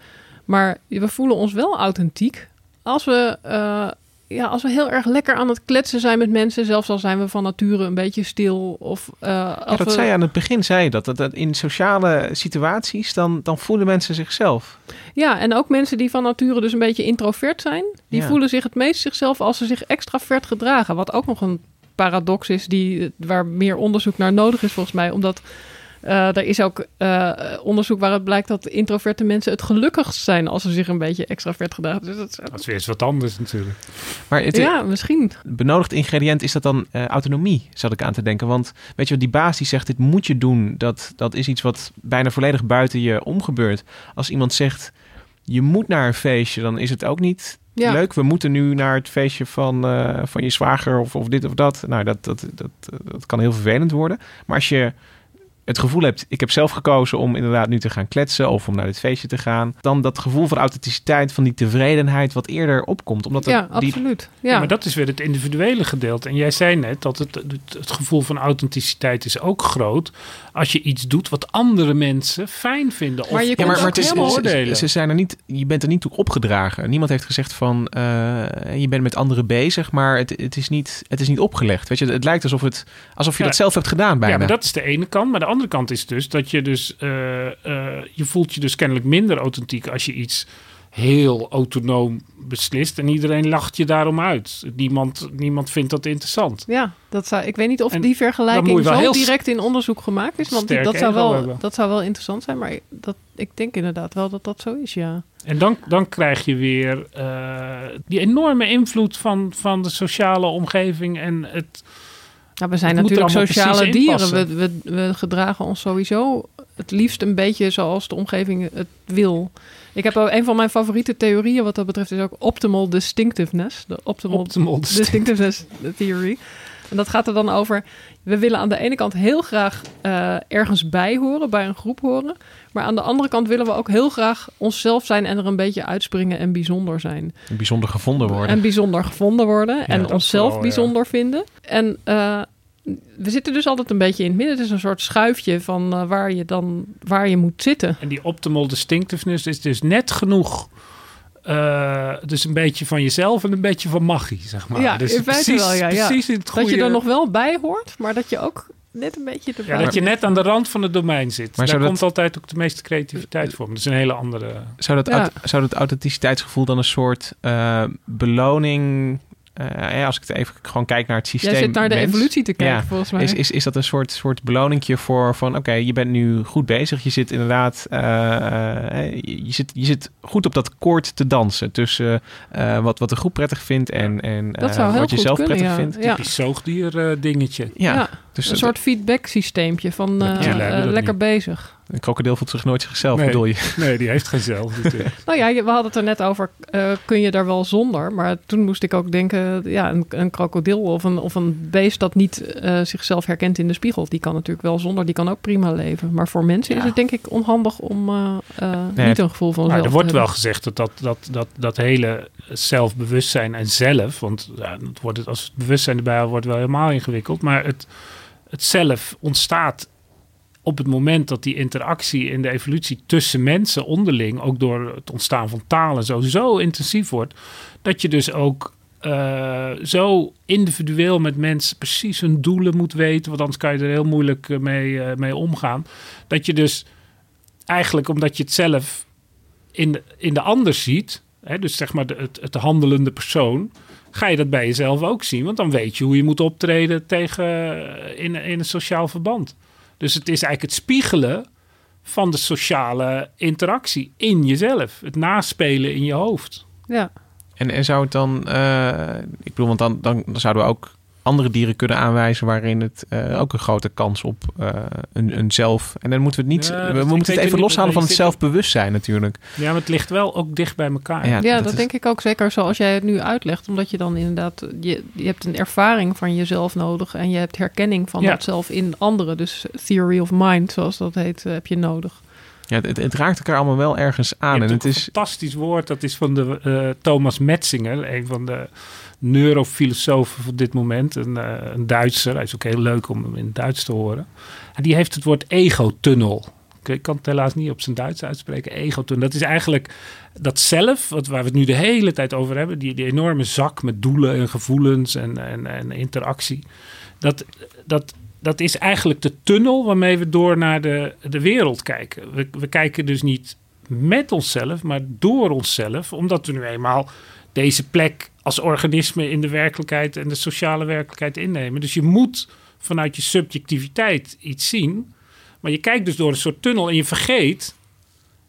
Maar we voelen ons wel authentiek als we, eh, ja, als we heel erg lekker aan het kletsen zijn met mensen, zelfs al zijn we van nature een beetje stil. Of, eh, Ja, dat we- zei je aan het begin, zei je dat, dat, dat in sociale situaties, dan, dan voelen mensen zichzelf. Ja, en ook mensen die van nature dus een beetje introvert zijn, die Ja. voelen zich het meest zichzelf als ze zich extravert gedragen. Wat ook nog een paradox is die, waar meer onderzoek naar nodig is volgens mij. Omdat eh, er is ook eh, onderzoek waaruit blijkt dat introverte mensen het gelukkigst zijn als ze zich een beetje extravert gedragen. Dus dat, Dat is weer eens wat anders natuurlijk. Maar het, ja, misschien. benodigd ingrediënt is dat dan eh, autonomie, zat ik aan te denken. Want weet je wat, die baas die zegt, dit moet je doen. Dat, dat is iets wat bijna volledig buiten je omgebeurt. Als iemand zegt, je moet naar een feestje, dan is het ook niet Ja. leuk. We moeten nu naar het feestje van, eh, van je zwager of, of dit of dat. Nou, dat, dat, dat, dat kan heel vervelend worden. Maar als je het gevoel hebt, ik heb zelf gekozen om inderdaad nu te gaan kletsen of om naar dit feestje te gaan, dan dat gevoel van authenticiteit, van die tevredenheid wat eerder opkomt. Omdat Ja, die, absoluut. Ja. Ja. maar dat is weer het individuele gedeelte. En jij zei net dat het, het, het gevoel van authenticiteit is ook groot als je iets doet wat andere mensen fijn vinden. Of Maar je Ja, maar, het is, oordelen. ze zijn er niet, je bent er niet toe opgedragen. Niemand heeft gezegd van eh, je bent met anderen bezig, maar het, het, is niet, het is niet opgelegd. Weet je, het lijkt alsof, het, alsof je Ja. dat zelf hebt gedaan bijna. Ja, maar dat is de ene kant. Maar de andere kant is dus dat je dus... eh, eh, je voelt je dus kennelijk minder authentiek als je iets heel autonoom beslist. En iedereen lacht je daarom uit. Niemand, niemand vindt dat interessant. Ja, dat zou, ik weet niet of En die vergelijking zo direct in onderzoek gemaakt is. Want die- dat, zou wel, hebben. dat zou wel interessant zijn. Maar dat, ik denk inderdaad wel dat dat zo is, ja. En dan, dan krijg je weer eh, die enorme invloed van, van de sociale omgeving en het... Nou, we zijn natuurlijk sociale dieren. We, we, we gedragen ons sowieso het liefst een beetje zoals de omgeving het wil. Ik heb ook een van mijn favoriete theorieën wat dat betreft is ook optimal distinctiveness. De optimal, Optimal distinctiveness theory. En dat gaat er dan over. We willen aan de ene kant heel graag eh, ergens bij horen, bij een groep horen. Maar aan de andere kant willen we ook heel graag onszelf zijn en er een beetje uitspringen en bijzonder zijn. bijzonder gevonden worden. En bijzonder gevonden worden. Ja, en onszelf wel, ja. bijzonder vinden. En eh, we zitten dus altijd een beetje in het midden. Het is een soort schuifje van eh, waar je dan waar je moet zitten. En die optimal distinctiveness is dus net genoeg... eh, dus een beetje van jezelf en een beetje van magie, zeg maar. ja, dus in feite precies, wel. Ja, ja. precies in het goede... Dat je er nog wel bij hoort, maar dat je ook net een beetje Ja, erbij dat je net aan de rand van het domein zit. Maar Daar dat- komt altijd ook de meeste creativiteit voor. Dat is een hele andere... Zou dat, Ja. aut- zou dat authenticiteitsgevoel dan een soort eh, beloning... eh, ja, als ik het even gewoon kijk naar het systeem... Jij zit naar de mens, evolutie te kijken, ja, volgens mij. Is, is, is dat een soort, soort beloningje voor van... oké, je bent nu goed bezig. Je zit inderdaad... eh, je, je zit, je zit goed op dat koord te dansen... tussen eh, wat, wat de groep prettig vindt... en, en eh, wat je zelf kunnen, prettig ja. vindt. Ja. Typisch zoogdier eh, dingetje. Ja, Ja, dus een dat- soort feedback systeempje van eh, eh, lekker niet. bezig. een krokodil voelt zich nooit zichzelf, Nee. bedoel je? (laughs) Nee, die heeft geen zelf natuurlijk. (laughs) Nou ja, je- we hadden het er net over, eh, kun je daar wel zonder? Maar toen moest ik ook denken, ja, een, een krokodil of een, of een beest dat niet eh, zichzelf herkent in de spiegel, die kan natuurlijk wel zonder, die kan ook prima leven. Maar voor mensen is het denk ik onhandig om eh, eh, Nee, niet een gevoel van Maar zelf er wordt wel gezegd dat dat, dat, dat, dat hele zelfbewustzijn en zelf, want ja, het wordt het, als het bewustzijn erbij wordt wel helemaal ingewikkeld. Maar het, het zelf ontstaat op het moment dat die interactie in de evolutie tussen mensen onderling, ook door het ontstaan van talen, zo, intensief wordt, dat je dus ook eh, zo individueel met mensen precies hun doelen moet weten, want anders kan je er heel moeilijk eh, mee, eh, mee omgaan. Dat je dus eigenlijk omdat je het zelf in de, in de ander ziet, hè, dus zeg maar de, het handelende persoon, ga je dat bij jezelf ook zien. Want dan weet je hoe je moet optreden tegen, eh, in, in een sociaal verband. Dus het is eigenlijk het spiegelen van de sociale interactie in jezelf. Het naspelen in je hoofd. Ja, En, en zou het dan, eh, ik bedoel, want dan, dan zouden we ook andere dieren kunnen aanwijzen waarin het eh, ook een grote kans op eh, een, een zelf. En dan moeten we het niet. Ja, we moeten het even niet, loshalen van het zit- zelfbewustzijn natuurlijk. Ja, maar het ligt wel ook dicht bij elkaar. Ja, Ja, dat dat, is- denk ik ook zeker zoals jij het nu uitlegt. Omdat je dan inderdaad, je, je hebt een ervaring van jezelf nodig. En je hebt herkenning van Ja. dat zelf in anderen. Dus theory of mind, zoals dat heet, eh, heb je nodig. Ja, het, het raakt elkaar allemaal wel ergens Je aan. hebt En het een is. fantastisch woord. Dat is van de eh, Thomas Metzinger, een van de neurofilosofen van dit moment. Een, eh, een Duitser. Hij is ook heel leuk om hem in het Duits te horen. En die heeft het woord ego-tunnel. Ik- kan het helaas niet op zijn Duits uitspreken. Ego-tunnel. Dat is eigenlijk dat zelf, wat, waar we het nu de hele tijd over hebben. Die, die enorme zak met doelen en gevoelens en, en, en interactie. Dat, dat, dat is eigenlijk de tunnel waarmee we door naar de, de wereld kijken. We, we kijken dus niet met onszelf, maar door onszelf. Omdat we nu eenmaal deze plek als organisme in de werkelijkheid en de sociale werkelijkheid innemen. Dus je moet vanuit je subjectiviteit iets zien. Maar je kijkt dus door een soort tunnel en je vergeet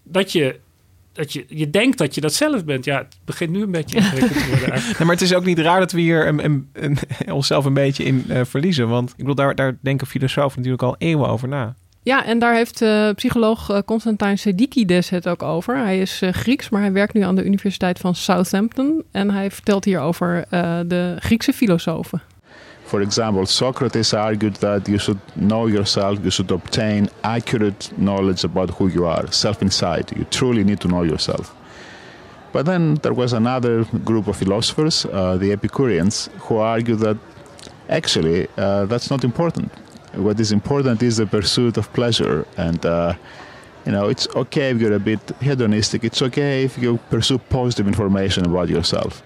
dat je, dat je, je denkt dat je dat zelf bent. Ja, het begint nu een beetje (laughs) ingewikkeld te worden. Nee, maar het is ook niet raar dat we hier een, een, een- (laughs) onszelf een beetje in eh, verliezen. Want ik bedoel, daar, daar denken filosofen natuurlijk al eeuwen over na. Ja, en daar heeft eh, psycholoog eh, Constantijn Sedikides het ook over. Hij is eh, Grieks, maar hij werkt nu aan de Universiteit van Southampton. En hij vertelt hier over eh, de Griekse filosofen. For example, Socrates argued that you should know yourself, you should obtain accurate knowledge about who you are, self insight. You truly need to know yourself. But then there was another group of philosophers, uh, the Epicureans, who argued that actually uh, that's not important. What is important is the pursuit of pleasure. And, uh, you know, it's okay if you're a bit hedonistic, it's okay if you pursue positive information about yourself.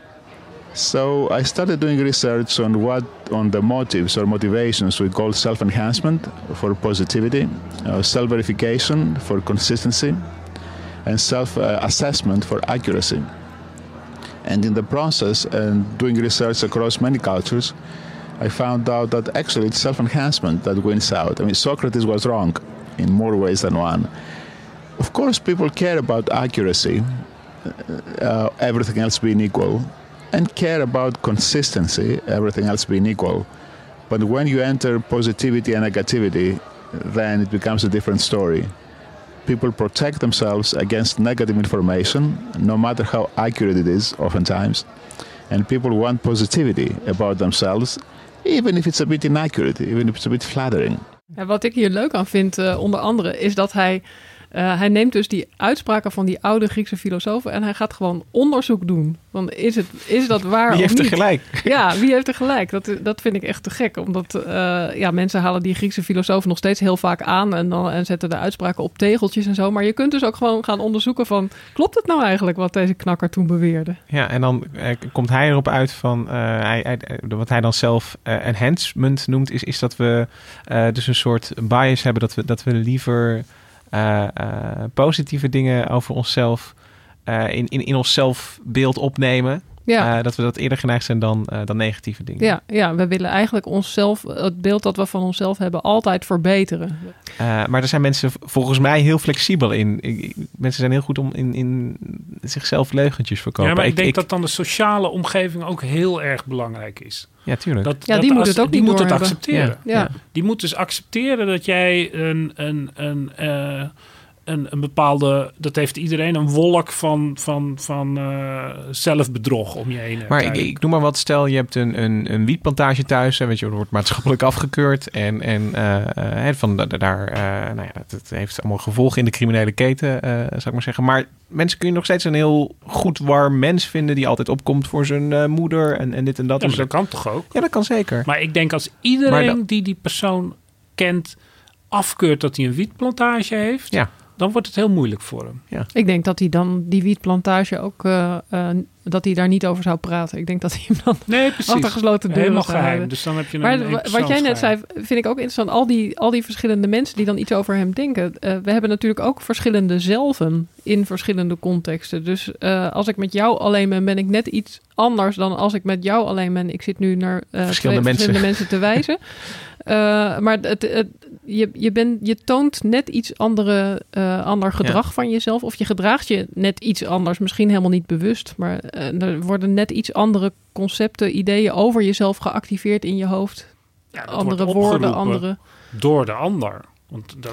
So I started doing research on what on the motives or motivations we call self-enhancement for positivity, uh, self-verification for consistency, and self-assessment for accuracy. And in the process, and doing research across many cultures, I found out that actually it's self-enhancement that wins out. I mean, Socrates was wrong in more ways than one. Of course, people care about accuracy, uh, everything else being equal, and care about consistency, everything else being equal. But when you enter positivity and negativity, then it becomes a different story. People protect themselves against negative information, no matter how accurate it is, oftentimes. And people want positivity about themselves, even if it's a bit inaccurate, even if it's a bit flattering. En wat ik hier leuk aan vind, eh, onder andere, is dat hij, eh, hij neemt dus die uitspraken van die oude Griekse filosofen en hij gaat gewoon onderzoek doen. Van is, het, is dat waar Wie of heeft er gelijk? Ja, wie heeft er gelijk? Dat, dat vind ik echt te gek. Omdat eh, ja, mensen halen die Griekse filosofen nog steeds heel vaak aan en, dan, en zetten de uitspraken op tegeltjes en zo. Maar je kunt dus ook gewoon gaan onderzoeken van, klopt het nou eigenlijk wat deze knakker toen beweerde? Ja, en dan eh, komt hij erop uit van, hij, hij- wat hij dan zelf enhancement noemt, is, is dat we dus een soort bias hebben dat we, dat we liever eh, eh, positieve dingen over onszelf eh, in, in, in ons zelfbeeld opnemen. Ja. Eh, dat we dat eerder geneigd zijn dan, eh, dan negatieve dingen. Ja, ja, we willen eigenlijk onszelf, het beeld dat we van onszelf hebben, altijd verbeteren. Eh, maar er zijn mensen volgens mij heel flexibel in. Ik- ik- mensen zijn heel goed om in, in zichzelf leugentjes verkopen. Ja, maar ik, denk dat dan de sociale omgeving ook heel erg belangrijk is. Ja, tuurlijk. Dat, Ja, dat die moet als- het ook die niet moet het accepteren. Ja. Ja. Die moet dus accepteren dat jij een, een, een, eh, een, een bepaalde... Dat heeft iedereen een wolk van, van, van eh, zelfbedrog om je heen. hebt Maar ik, ik noem maar wat, stel je hebt een, een, een wietplantage thuis, hè, weet je, dat wordt maatschappelijk afgekeurd. En, en eh, eh, hè, van da- da- daar, eh, nou ja, dat, dat heeft allemaal gevolgen in de criminele keten, eh, zou ik maar zeggen. Maar mensen kun je nog steeds een heel goed warm mens vinden die altijd opkomt voor zijn eh, moeder en, en dit en dat. Ja, maar dat kan toch ook? Ja, dat kan zeker. Maar ik denk als iedereen die die persoon kent afkeurt dat hij een wietplantage heeft... Ja. Dan wordt het heel moeilijk voor hem. Ja. Ik denk dat hij dan die wietplantage ook, eh, eh, dat hij daar niet over zou praten. Ik denk dat hij hem dan Nee, precies. achter gesloten deuren Helemaal geheim. houden. Dus dan heb je een Maar een wat jij net zei, vind ik ook interessant. Al die, al die verschillende mensen die dan iets over hem denken. Eh, we hebben natuurlijk ook verschillende zelven in verschillende contexten. Dus eh, als ik met jou alleen ben, ben ik net iets anders dan als ik met jou alleen ben. Ik zit nu naar Verschillende twee mensen. verschillende mensen te (laughs) wijzen. Eh, maar het, het, je, je, bent, je toont net iets andere, eh, ander gedrag Ja. van jezelf. Of je gedraagt je net iets anders. Misschien helemaal niet bewust. Maar eh, er worden net iets andere concepten, ideeën over jezelf geactiveerd in je hoofd. andere woorden, andere... Door de ander. Want dan,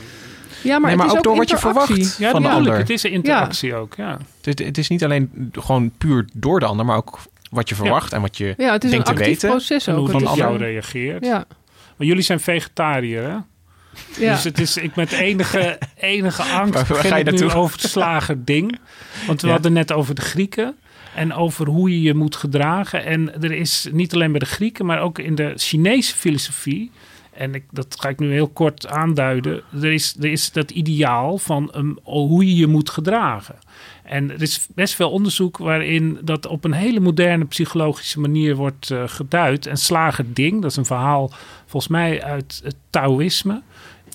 Ja, maar, Nee, het maar is ook ook door wat je verwacht ja, van de ander. Het is een interactie ook, ja. Het, is- het is niet alleen gewoon puur door de ander, maar ook wat je verwacht en wat je Ja, het is denkt een te actief weten. proces En ook. hoe Het op jou reageert. Ja. Maar jullie zijn vegetariër, hè? Ja. Dus het is ik met enige, enige (laughs) angst Waar- ga je ik nu over het slager-ding. Want we Ja. hadden net over de Grieken. En over hoe je je moet gedragen. En er is niet alleen bij de Grieken, maar ook in de Chinese filosofie. En ik, dat ga ik nu heel kort aanduiden. Er is, er is dat ideaal van um, hoe je je moet gedragen. En er is best veel onderzoek waarin dat op een hele moderne psychologische manier wordt eh, geduid. En slagerding, dat is een verhaal volgens mij uit het Taoïsme.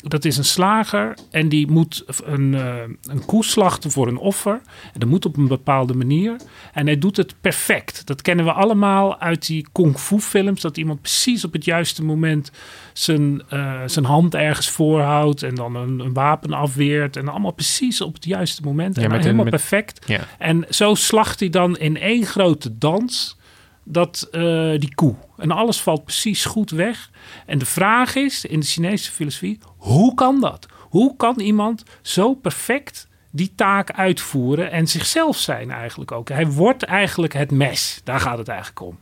Dat is een slager en die moet een, eh, een koe slachten voor een offer. En dat moet op een bepaalde manier. En hij doet het perfect. Dat kennen we allemaal uit die kung fu films. Dat iemand precies op het juiste moment zijn, eh, zijn hand ergens voorhoudt. En dan een, een wapen afweert. En allemaal precies op het juiste moment. Ja, en een- helemaal met- perfect. Ja. En zo slacht hij dan in één grote dans dat, eh, die koe. En alles valt precies goed weg. En de vraag is in de Chinese filosofie: hoe kan dat? Hoe kan iemand zo perfect die taak uitvoeren en zichzelf zijn eigenlijk ook? Hij wordt eigenlijk het mes. Daar gaat het eigenlijk om.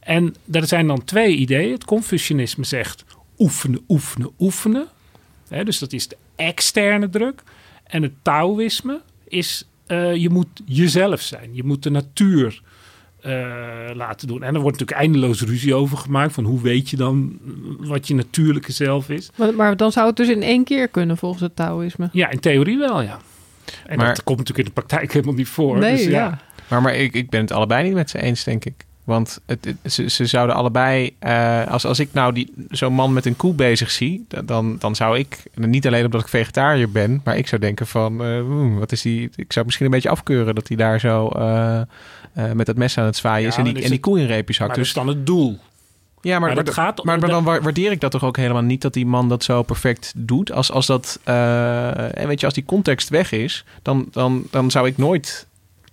En er zijn dan twee ideeën. Het Confucianisme zegt oefenen, oefenen, oefenen. Dus dat is de externe druk. En het Taoïsme is eh, je moet jezelf zijn. Je moet de natuur laten doen. En er wordt natuurlijk eindeloos ruzie over gemaakt. Van hoe weet je dan wat je natuurlijke zelf is? Maar, maar dan zou het dus in één keer kunnen volgens het Taoïsme. Ja, in theorie wel, ja. En Maar- dat komt natuurlijk in de praktijk helemaal niet voor. Nee, dus ja. ja. Maar, maar ik, ik ben het allebei niet met ze eens, denk ik. Want het, het- ze, ze zouden allebei, eh, als, als ik nou die, zo'n man met een koe bezig zie, da- dan, dan zou ik, niet alleen omdat ik vegetariër ben, maar ik zou denken van, eh, wat is die, ik zou misschien een beetje afkeuren dat hij daar zo eh, met dat mes aan het zwaaien is en die, is en die het- koe in reepjes hakt. Dus is dan het doel. ja, maar, Maar gaat- maar, dan wa- waardeer ik dat toch ook helemaal niet dat die man dat zo perfect doet. Als, als dat, en weet je, als die context weg is, dan, dan, dan zou ik nooit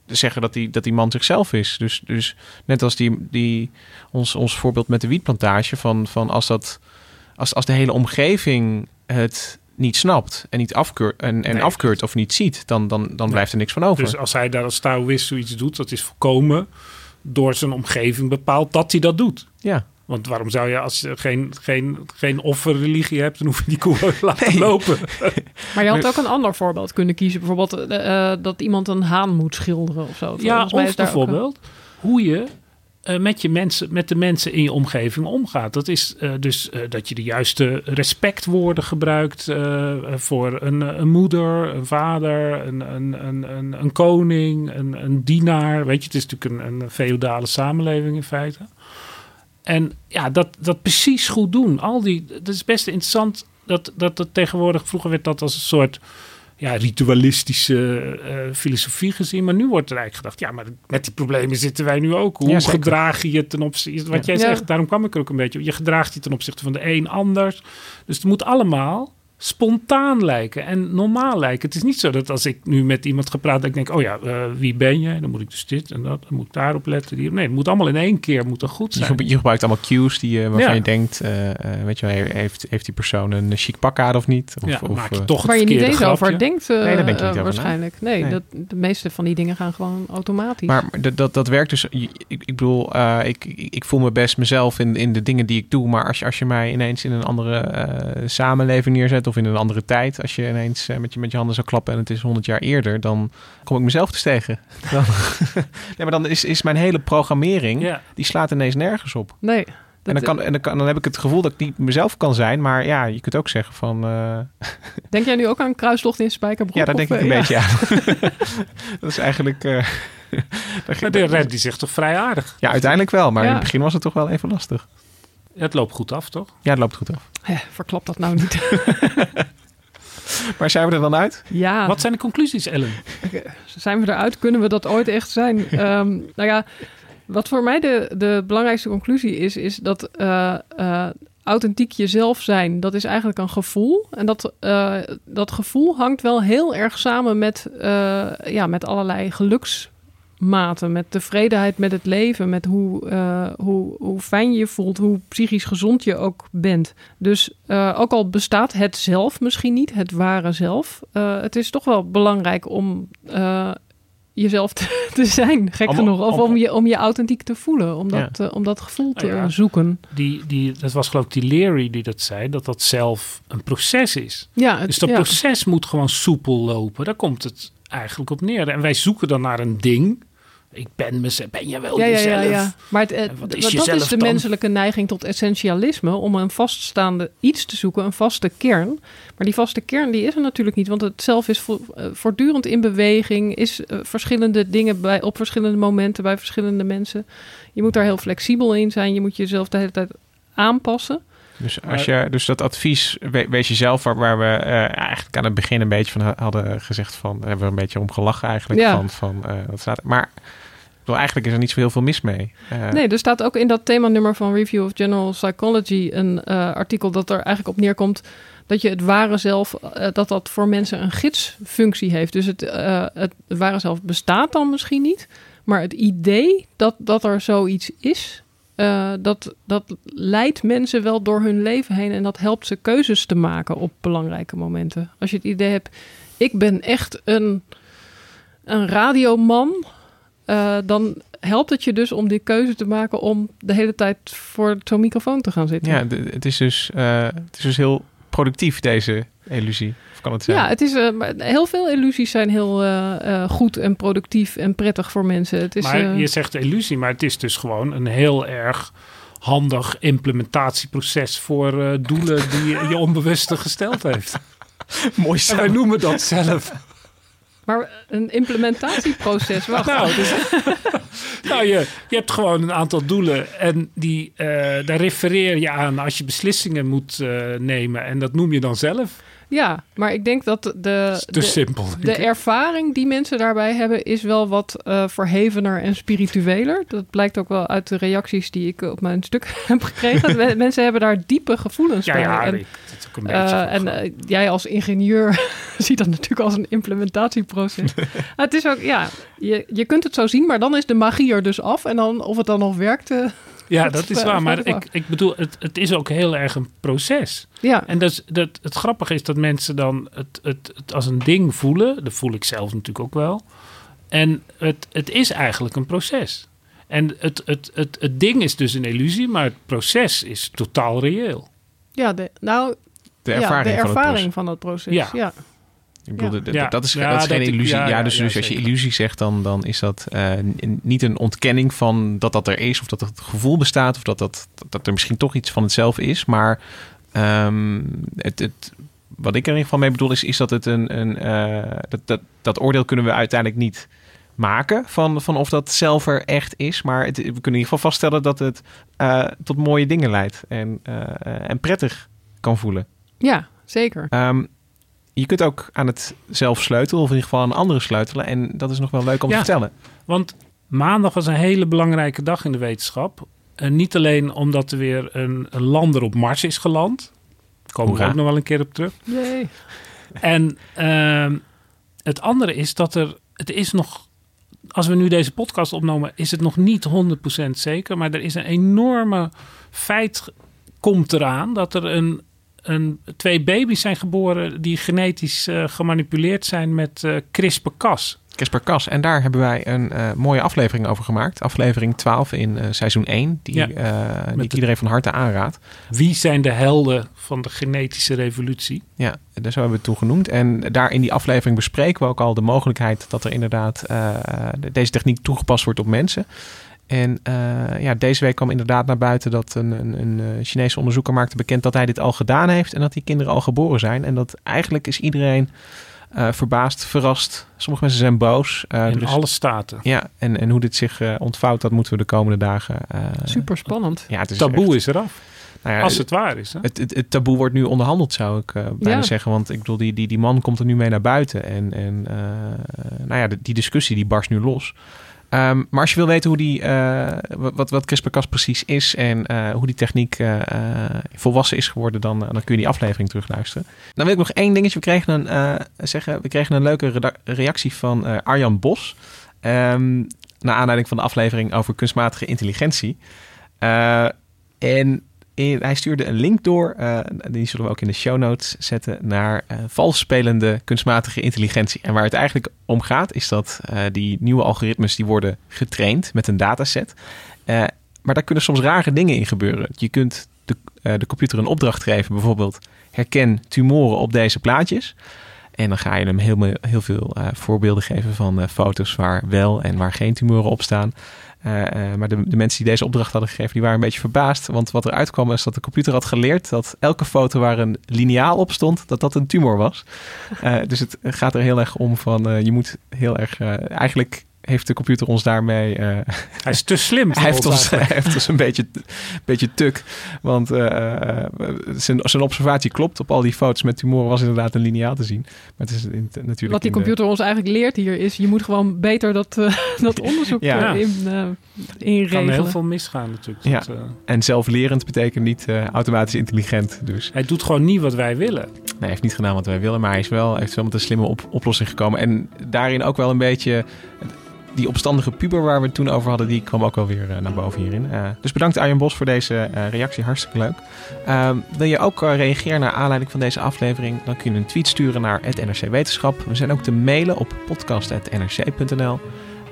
zeggen dat die, dat die man zichzelf is. Dus, dus net als die, die, ons, ons voorbeeld met de wietplantage, van, van als, dat, als, als de hele omgeving het niet snapt en niet afkeurt, en, en Nee. afkeurt of niet ziet, dan, dan, dan blijft er niks van over. Dus als hij daar als Taoïst zoiets doet, dat is voorkomen door zijn omgeving bepaald dat hij dat doet. ja. Want waarom zou je, als je geen, geen, geen offerreligie hebt, dan hoef je die koe ook te laten lopen. (laughs) Maar je had ook een ander voorbeeld kunnen kiezen. Bijvoorbeeld eh, eh, dat iemand een haan moet schilderen of zo. Ja, mij of een- bijvoorbeeld hoe je eh, met, je mensen, met de mensen in je omgeving omgaat. Dat is dus dat je de juiste respectwoorden gebruikt voor een, een moeder, een vader, een, een, een, een, een koning, een, een dienaar. Weet je, het is natuurlijk een, een feodale samenleving in feite. En ja, dat, dat precies goed doen. Al die, dat is best interessant dat, dat dat tegenwoordig, vroeger werd dat als een soort ja, ritualistische eh, filosofie gezien. Maar nu wordt er eigenlijk gedacht, ja, maar met die problemen zitten wij nu ook. Hoe Ja, gedraag je je ten opzichte, wat Ja. jij Ja. zegt, daarom kwam ik er ook een beetje op. Je gedraagt je ten opzichte van de een anders. Dus het moet allemaal spontaan lijken en normaal lijken. Het is niet zo dat als ik nu met iemand ga praten, dat ik denk, oh ja, eh, wie ben je? Dan moet ik dus dit en dat, dan moet ik daarop letten. Die, nee, het moet allemaal in één keer moet goed Je, zijn. je gebruikt allemaal cues die, je waarvan Ja. je denkt, eh, eh, weet je wel, heeft, heeft die persoon een chic pak aan of niet? Of, ja, of, maak je eh, toch het Waar je niet eens over denkt, eh, Nee, daar denk je niet eh, over na. waarschijnlijk. Nee, Nee. Dat, de meeste van die dingen gaan gewoon automatisch. Maar dat, dat, dat werkt dus. Ik, ik bedoel, eh, ik, ik, ik voel me best mezelf in, in de dingen die ik doe. Maar als je, als je mij ineens in een andere eh, samenleving neerzet of in een andere tijd, als je ineens eh, met, je, met je handen zou klappen en het is 100 jaar eerder, dan kom ik mezelf dus tegen. (laughs) Dan, (laughs) nee, maar dan is, is mijn hele programmering, Ja. die slaat ineens nergens op. nee. En dan, kan, en dan, kan, dan heb ik het gevoel dat ik niet mezelf kan zijn. Maar ja, je kunt ook zeggen van... eh, (laughs) Denk jij nu ook aan kruistocht in Spijkerbroek? ja, daar of, denk ik eh, een ja. beetje aan. dat is eigenlijk... eh, Maar de red die zegt toch vrij aardig. ja, uiteindelijk wel. Maar Ja. in het begin was het toch wel even lastig. Het loopt goed af, toch? Ja, het loopt goed af. Eh, verklap dat nou niet. (laughs) Maar zijn we er dan uit? ja, Wat zijn de conclusies, Ellen? zijn we eruit? Kunnen we dat ooit echt zijn? (laughs) Ehm, nou ja, wat voor mij de, de belangrijkste conclusie is, is dat eh, eh, authentiek jezelf zijn, dat is eigenlijk een gevoel. En dat, eh, dat gevoel hangt wel heel erg samen met, eh, ja, met allerlei geluksmaten. Met tevredenheid met het leven, met hoe, eh, hoe, hoe fijn je je voelt, hoe psychisch gezond je ook bent. Dus eh, ook al bestaat het zelf misschien niet, het ware zelf, eh, het is toch wel belangrijk om jezelf te, (laughs) te zijn, gek Om- genoeg. Of om- om je, om je authentiek te voelen, om dat, Ja. om dat gevoel te Nou ja, zoeken. Die, die, dat was geloof ik die Leary die dat zei, dat dat zelf een proces is. Ja, het- dus dat ja. proces moet gewoon soepel lopen. Daar komt het eigenlijk op neer. En wij zoeken dan naar een ding. Ik ben mezelf. Ben je wel ja, ja, jezelf? ja, ja. Maar het, eh, En wat is dat jezelf is de dan? menselijke neiging tot essentialisme, om een vaststaande iets te zoeken, een vaste kern. Maar die vaste kern die is er natuurlijk niet, want het zelf is vo- eh, voortdurend in beweging, is eh, verschillende dingen bij, op verschillende momenten bij verschillende mensen. Je moet daar heel flexibel in zijn, je moet jezelf de hele tijd aanpassen. Dus, als je, dus dat advies, we- wees jezelf, waar, waar we eh, eigenlijk aan het begin een beetje van ha- hadden gezegd van, hebben we een beetje om gelachen eigenlijk. Ja. Van, van, dat staat, maar bedoel, eigenlijk is er niet zo heel veel mis mee. Eh, Nee, er staat ook in dat themanummer van Review of General Psychology een artikel dat er eigenlijk op neerkomt dat je het ware zelf, dat dat voor mensen een gidsfunctie heeft. Dus het, het ware zelf bestaat dan misschien niet, maar het idee dat, dat er zoiets is, eh, dat, dat leidt mensen wel door hun leven heen en dat helpt ze keuzes te maken op belangrijke momenten. Als je het idee hebt, ik ben echt een, een radioman, eh, dan helpt het je dus om die keuze te maken om de hele tijd voor zo'n microfoon te gaan zitten. ja, het is, dus, eh, het is dus heel productief, deze illusie. Of kan het zijn? Ja, het is, eh, maar heel veel illusies zijn heel eh, eh, goed en productief en prettig voor mensen. Het is, maar je zegt illusie, maar het is dus gewoon een heel erg handig implementatieproces voor eh, doelen die je, je onbewuste gesteld heeft. (laughs) Mooi En wij noemen dat zelf. Maar een implementatieproces, wacht. (laughs) Nou, dus, (laughs) nou je, je hebt gewoon een aantal doelen en die, eh, daar refereer je aan als je beslissingen moet eh, nemen. En dat noem je dan zelf. Ja, maar ik denk dat de, te de, simpel, ervaring die mensen daarbij hebben is wel wat eh, verhevener en spiritueler. Dat blijkt ook wel uit de reacties die ik op mijn stuk (laughs) heb gekregen. (laughs) Men- mensen hebben daar diepe gevoelens Ja, bij. ja, en, ik- dat is ook een eh, en eh, jij als ingenieur (laughs) ziet dat natuurlijk als een implementatieproces. Het is ook, ja, je, je kunt het zo zien, maar dan is de magie er dus af. En dan of het dan nog werkt. Ja, dat is waar. Maar ik ik, bedoel, het, het is ook heel erg een proces. Ja. En dat is, dat, het grappige is dat mensen dan het, het, het als een ding voelen. Dat voel ik zelf natuurlijk ook wel. En het, het is eigenlijk een proces. En het, het, het, het ding is dus een illusie, maar het proces is totaal reëel. Ja, de, nou, De ja, ervaring de van het ervaring proces. van dat proces. Ja. Ja. Ik bedoel, Ja. dat is, Ja, dat is geen dat illusie. ja, Ja, ja, dus, ja, dus als je illusie zegt, dan, dan is dat eh, niet een ontkenning van dat dat er is, of dat het gevoel bestaat, of dat, dat, dat er misschien toch iets van hetzelfde is. Maar ehm, het, het, wat ik er in ieder geval mee bedoel, is, is dat het een. een eh, dat, dat, dat oordeel kunnen we uiteindelijk niet maken van, van of dat zelf er echt is. Maar het, we kunnen in ieder geval vaststellen dat het eh, tot mooie dingen leidt en, en prettig kan voelen. ja, zeker. Ehm, je kunt ook aan het zelf sleutelen, of in ieder geval aan anderen sleutelen. En dat is nog wel leuk om Ja. te vertellen. Want maandag was een hele belangrijke dag in de wetenschap. En niet alleen omdat er weer een, een lander op Mars is geland. Daar komen we ook nog wel een keer op terug. Jee. En ehm, het andere is dat er, het is nog, als we nu deze podcast opnemen, is het nog niet 100% zeker. Maar er is een enorme feit, komt eraan, dat er een, een, twee baby's zijn geboren die genetisch eh, gemanipuleerd zijn met eh CRISPR-Cas. CRISPR-Cas. En daar hebben wij een eh, mooie aflevering over gemaakt. Aflevering 12 in seizoen 1. Die, Ja. die ik de- iedereen van harte aanraad. Wie zijn de helden van de genetische revolutie? Ja, daar zo hebben we het toe genoemd. En daar in die aflevering bespreken we ook al de mogelijkheid dat er inderdaad de- deze techniek toegepast wordt op mensen. En eh, ja, deze week kwam inderdaad naar buiten dat een, een, een eh, Chinese onderzoeker maakte bekend dat hij dit al gedaan heeft en dat die kinderen al geboren zijn. En dat eigenlijk is iedereen eh, verbaasd, verrast. Sommige mensen zijn boos. In dus- alle staten. Ja, en, en hoe dit zich ontvouwt, dat moeten we de komende dagen. eh, Super spannend. ja, het is Taboe echt- is eraf. nou ja, Als het waar is. Hè? het, het, het taboe wordt nu onderhandeld, zou ik eh, bijna Ja. zeggen. Want ik bedoel, die, die, die man komt er nu mee naar buiten. En, en eh, nou ja, de- die discussie die barst nu los. Ehm, maar als je wil weten hoe die, eh, wat, wat CRISPR-Cas precies is en eh, hoe die techniek eh, volwassen is geworden, dan, dan kun je die aflevering terugluisteren. Dan wil ik nog één dingetje. We kregen een, zeggen, we kregen een leuke reactie van Arjan Bos. Ehm naar aanleiding van de aflevering over kunstmatige intelligentie. En in- hij stuurde een link door, eh, die zullen we ook in de show notes zetten, naar eh vals spelende kunstmatige intelligentie. En waar het eigenlijk om gaat, is dat eh, die nieuwe algoritmes die worden getraind met een dataset. Eh, maar daar kunnen soms rare dingen in gebeuren. Je kunt de, eh, de computer een opdracht geven, bijvoorbeeld herken tumoren op deze plaatjes. En dan ga je hem heel, heel veel eh, voorbeelden geven van eh, foto's waar wel en waar geen tumoren op staan. Eh, maar de, de mensen die deze opdracht hadden gegeven, die waren een beetje verbaasd. Want wat eruit kwam is dat de computer had geleerd dat elke foto waar een liniaal op stond, dat dat een tumor was. Dus het gaat er heel erg om van, je moet heel erg, eigenlijk heeft de computer ons daarmee... eh, Hij is te slim. (laughs) hij heeft ons (laughs) hij heeft ons een beetje, beetje tuk. Want eh, eh, zijn, zijn observatie klopt. Op al die foto's met tumoren was inderdaad een liniaal te zien. Maar het is in, natuurlijk Wat die de- computer ons eigenlijk leert hier is, je moet gewoon beter dat, (laughs) dat onderzoek Ja. in, Er kan heel veel misgaan natuurlijk. Ja, Dat, eh, en zelflerend betekent niet eh, automatisch intelligent. Dus hij doet gewoon niet wat wij willen. nee, hij heeft niet gedaan wat wij willen, maar hij is wel, heeft wel met een slimme op- oplossing gekomen. En daarin ook wel een beetje die opstandige puber waar we het toen over hadden, die kwam ook wel weer eh, naar boven hierin. Eh, dus bedankt Arjen Bos voor deze eh, reactie, hartstikke leuk. Ehm, wil je ook reageren naar aanleiding van deze aflevering? Dan kun je een tweet sturen naar NRC Wetenschap. We zijn ook te mailen op podcast.nrc.nl.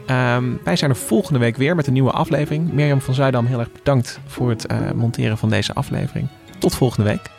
Ehm, wij zijn er volgende week weer met een nieuwe aflevering. Mirjam van Zuidam, heel erg bedankt voor het monteren van deze aflevering. Tot volgende week.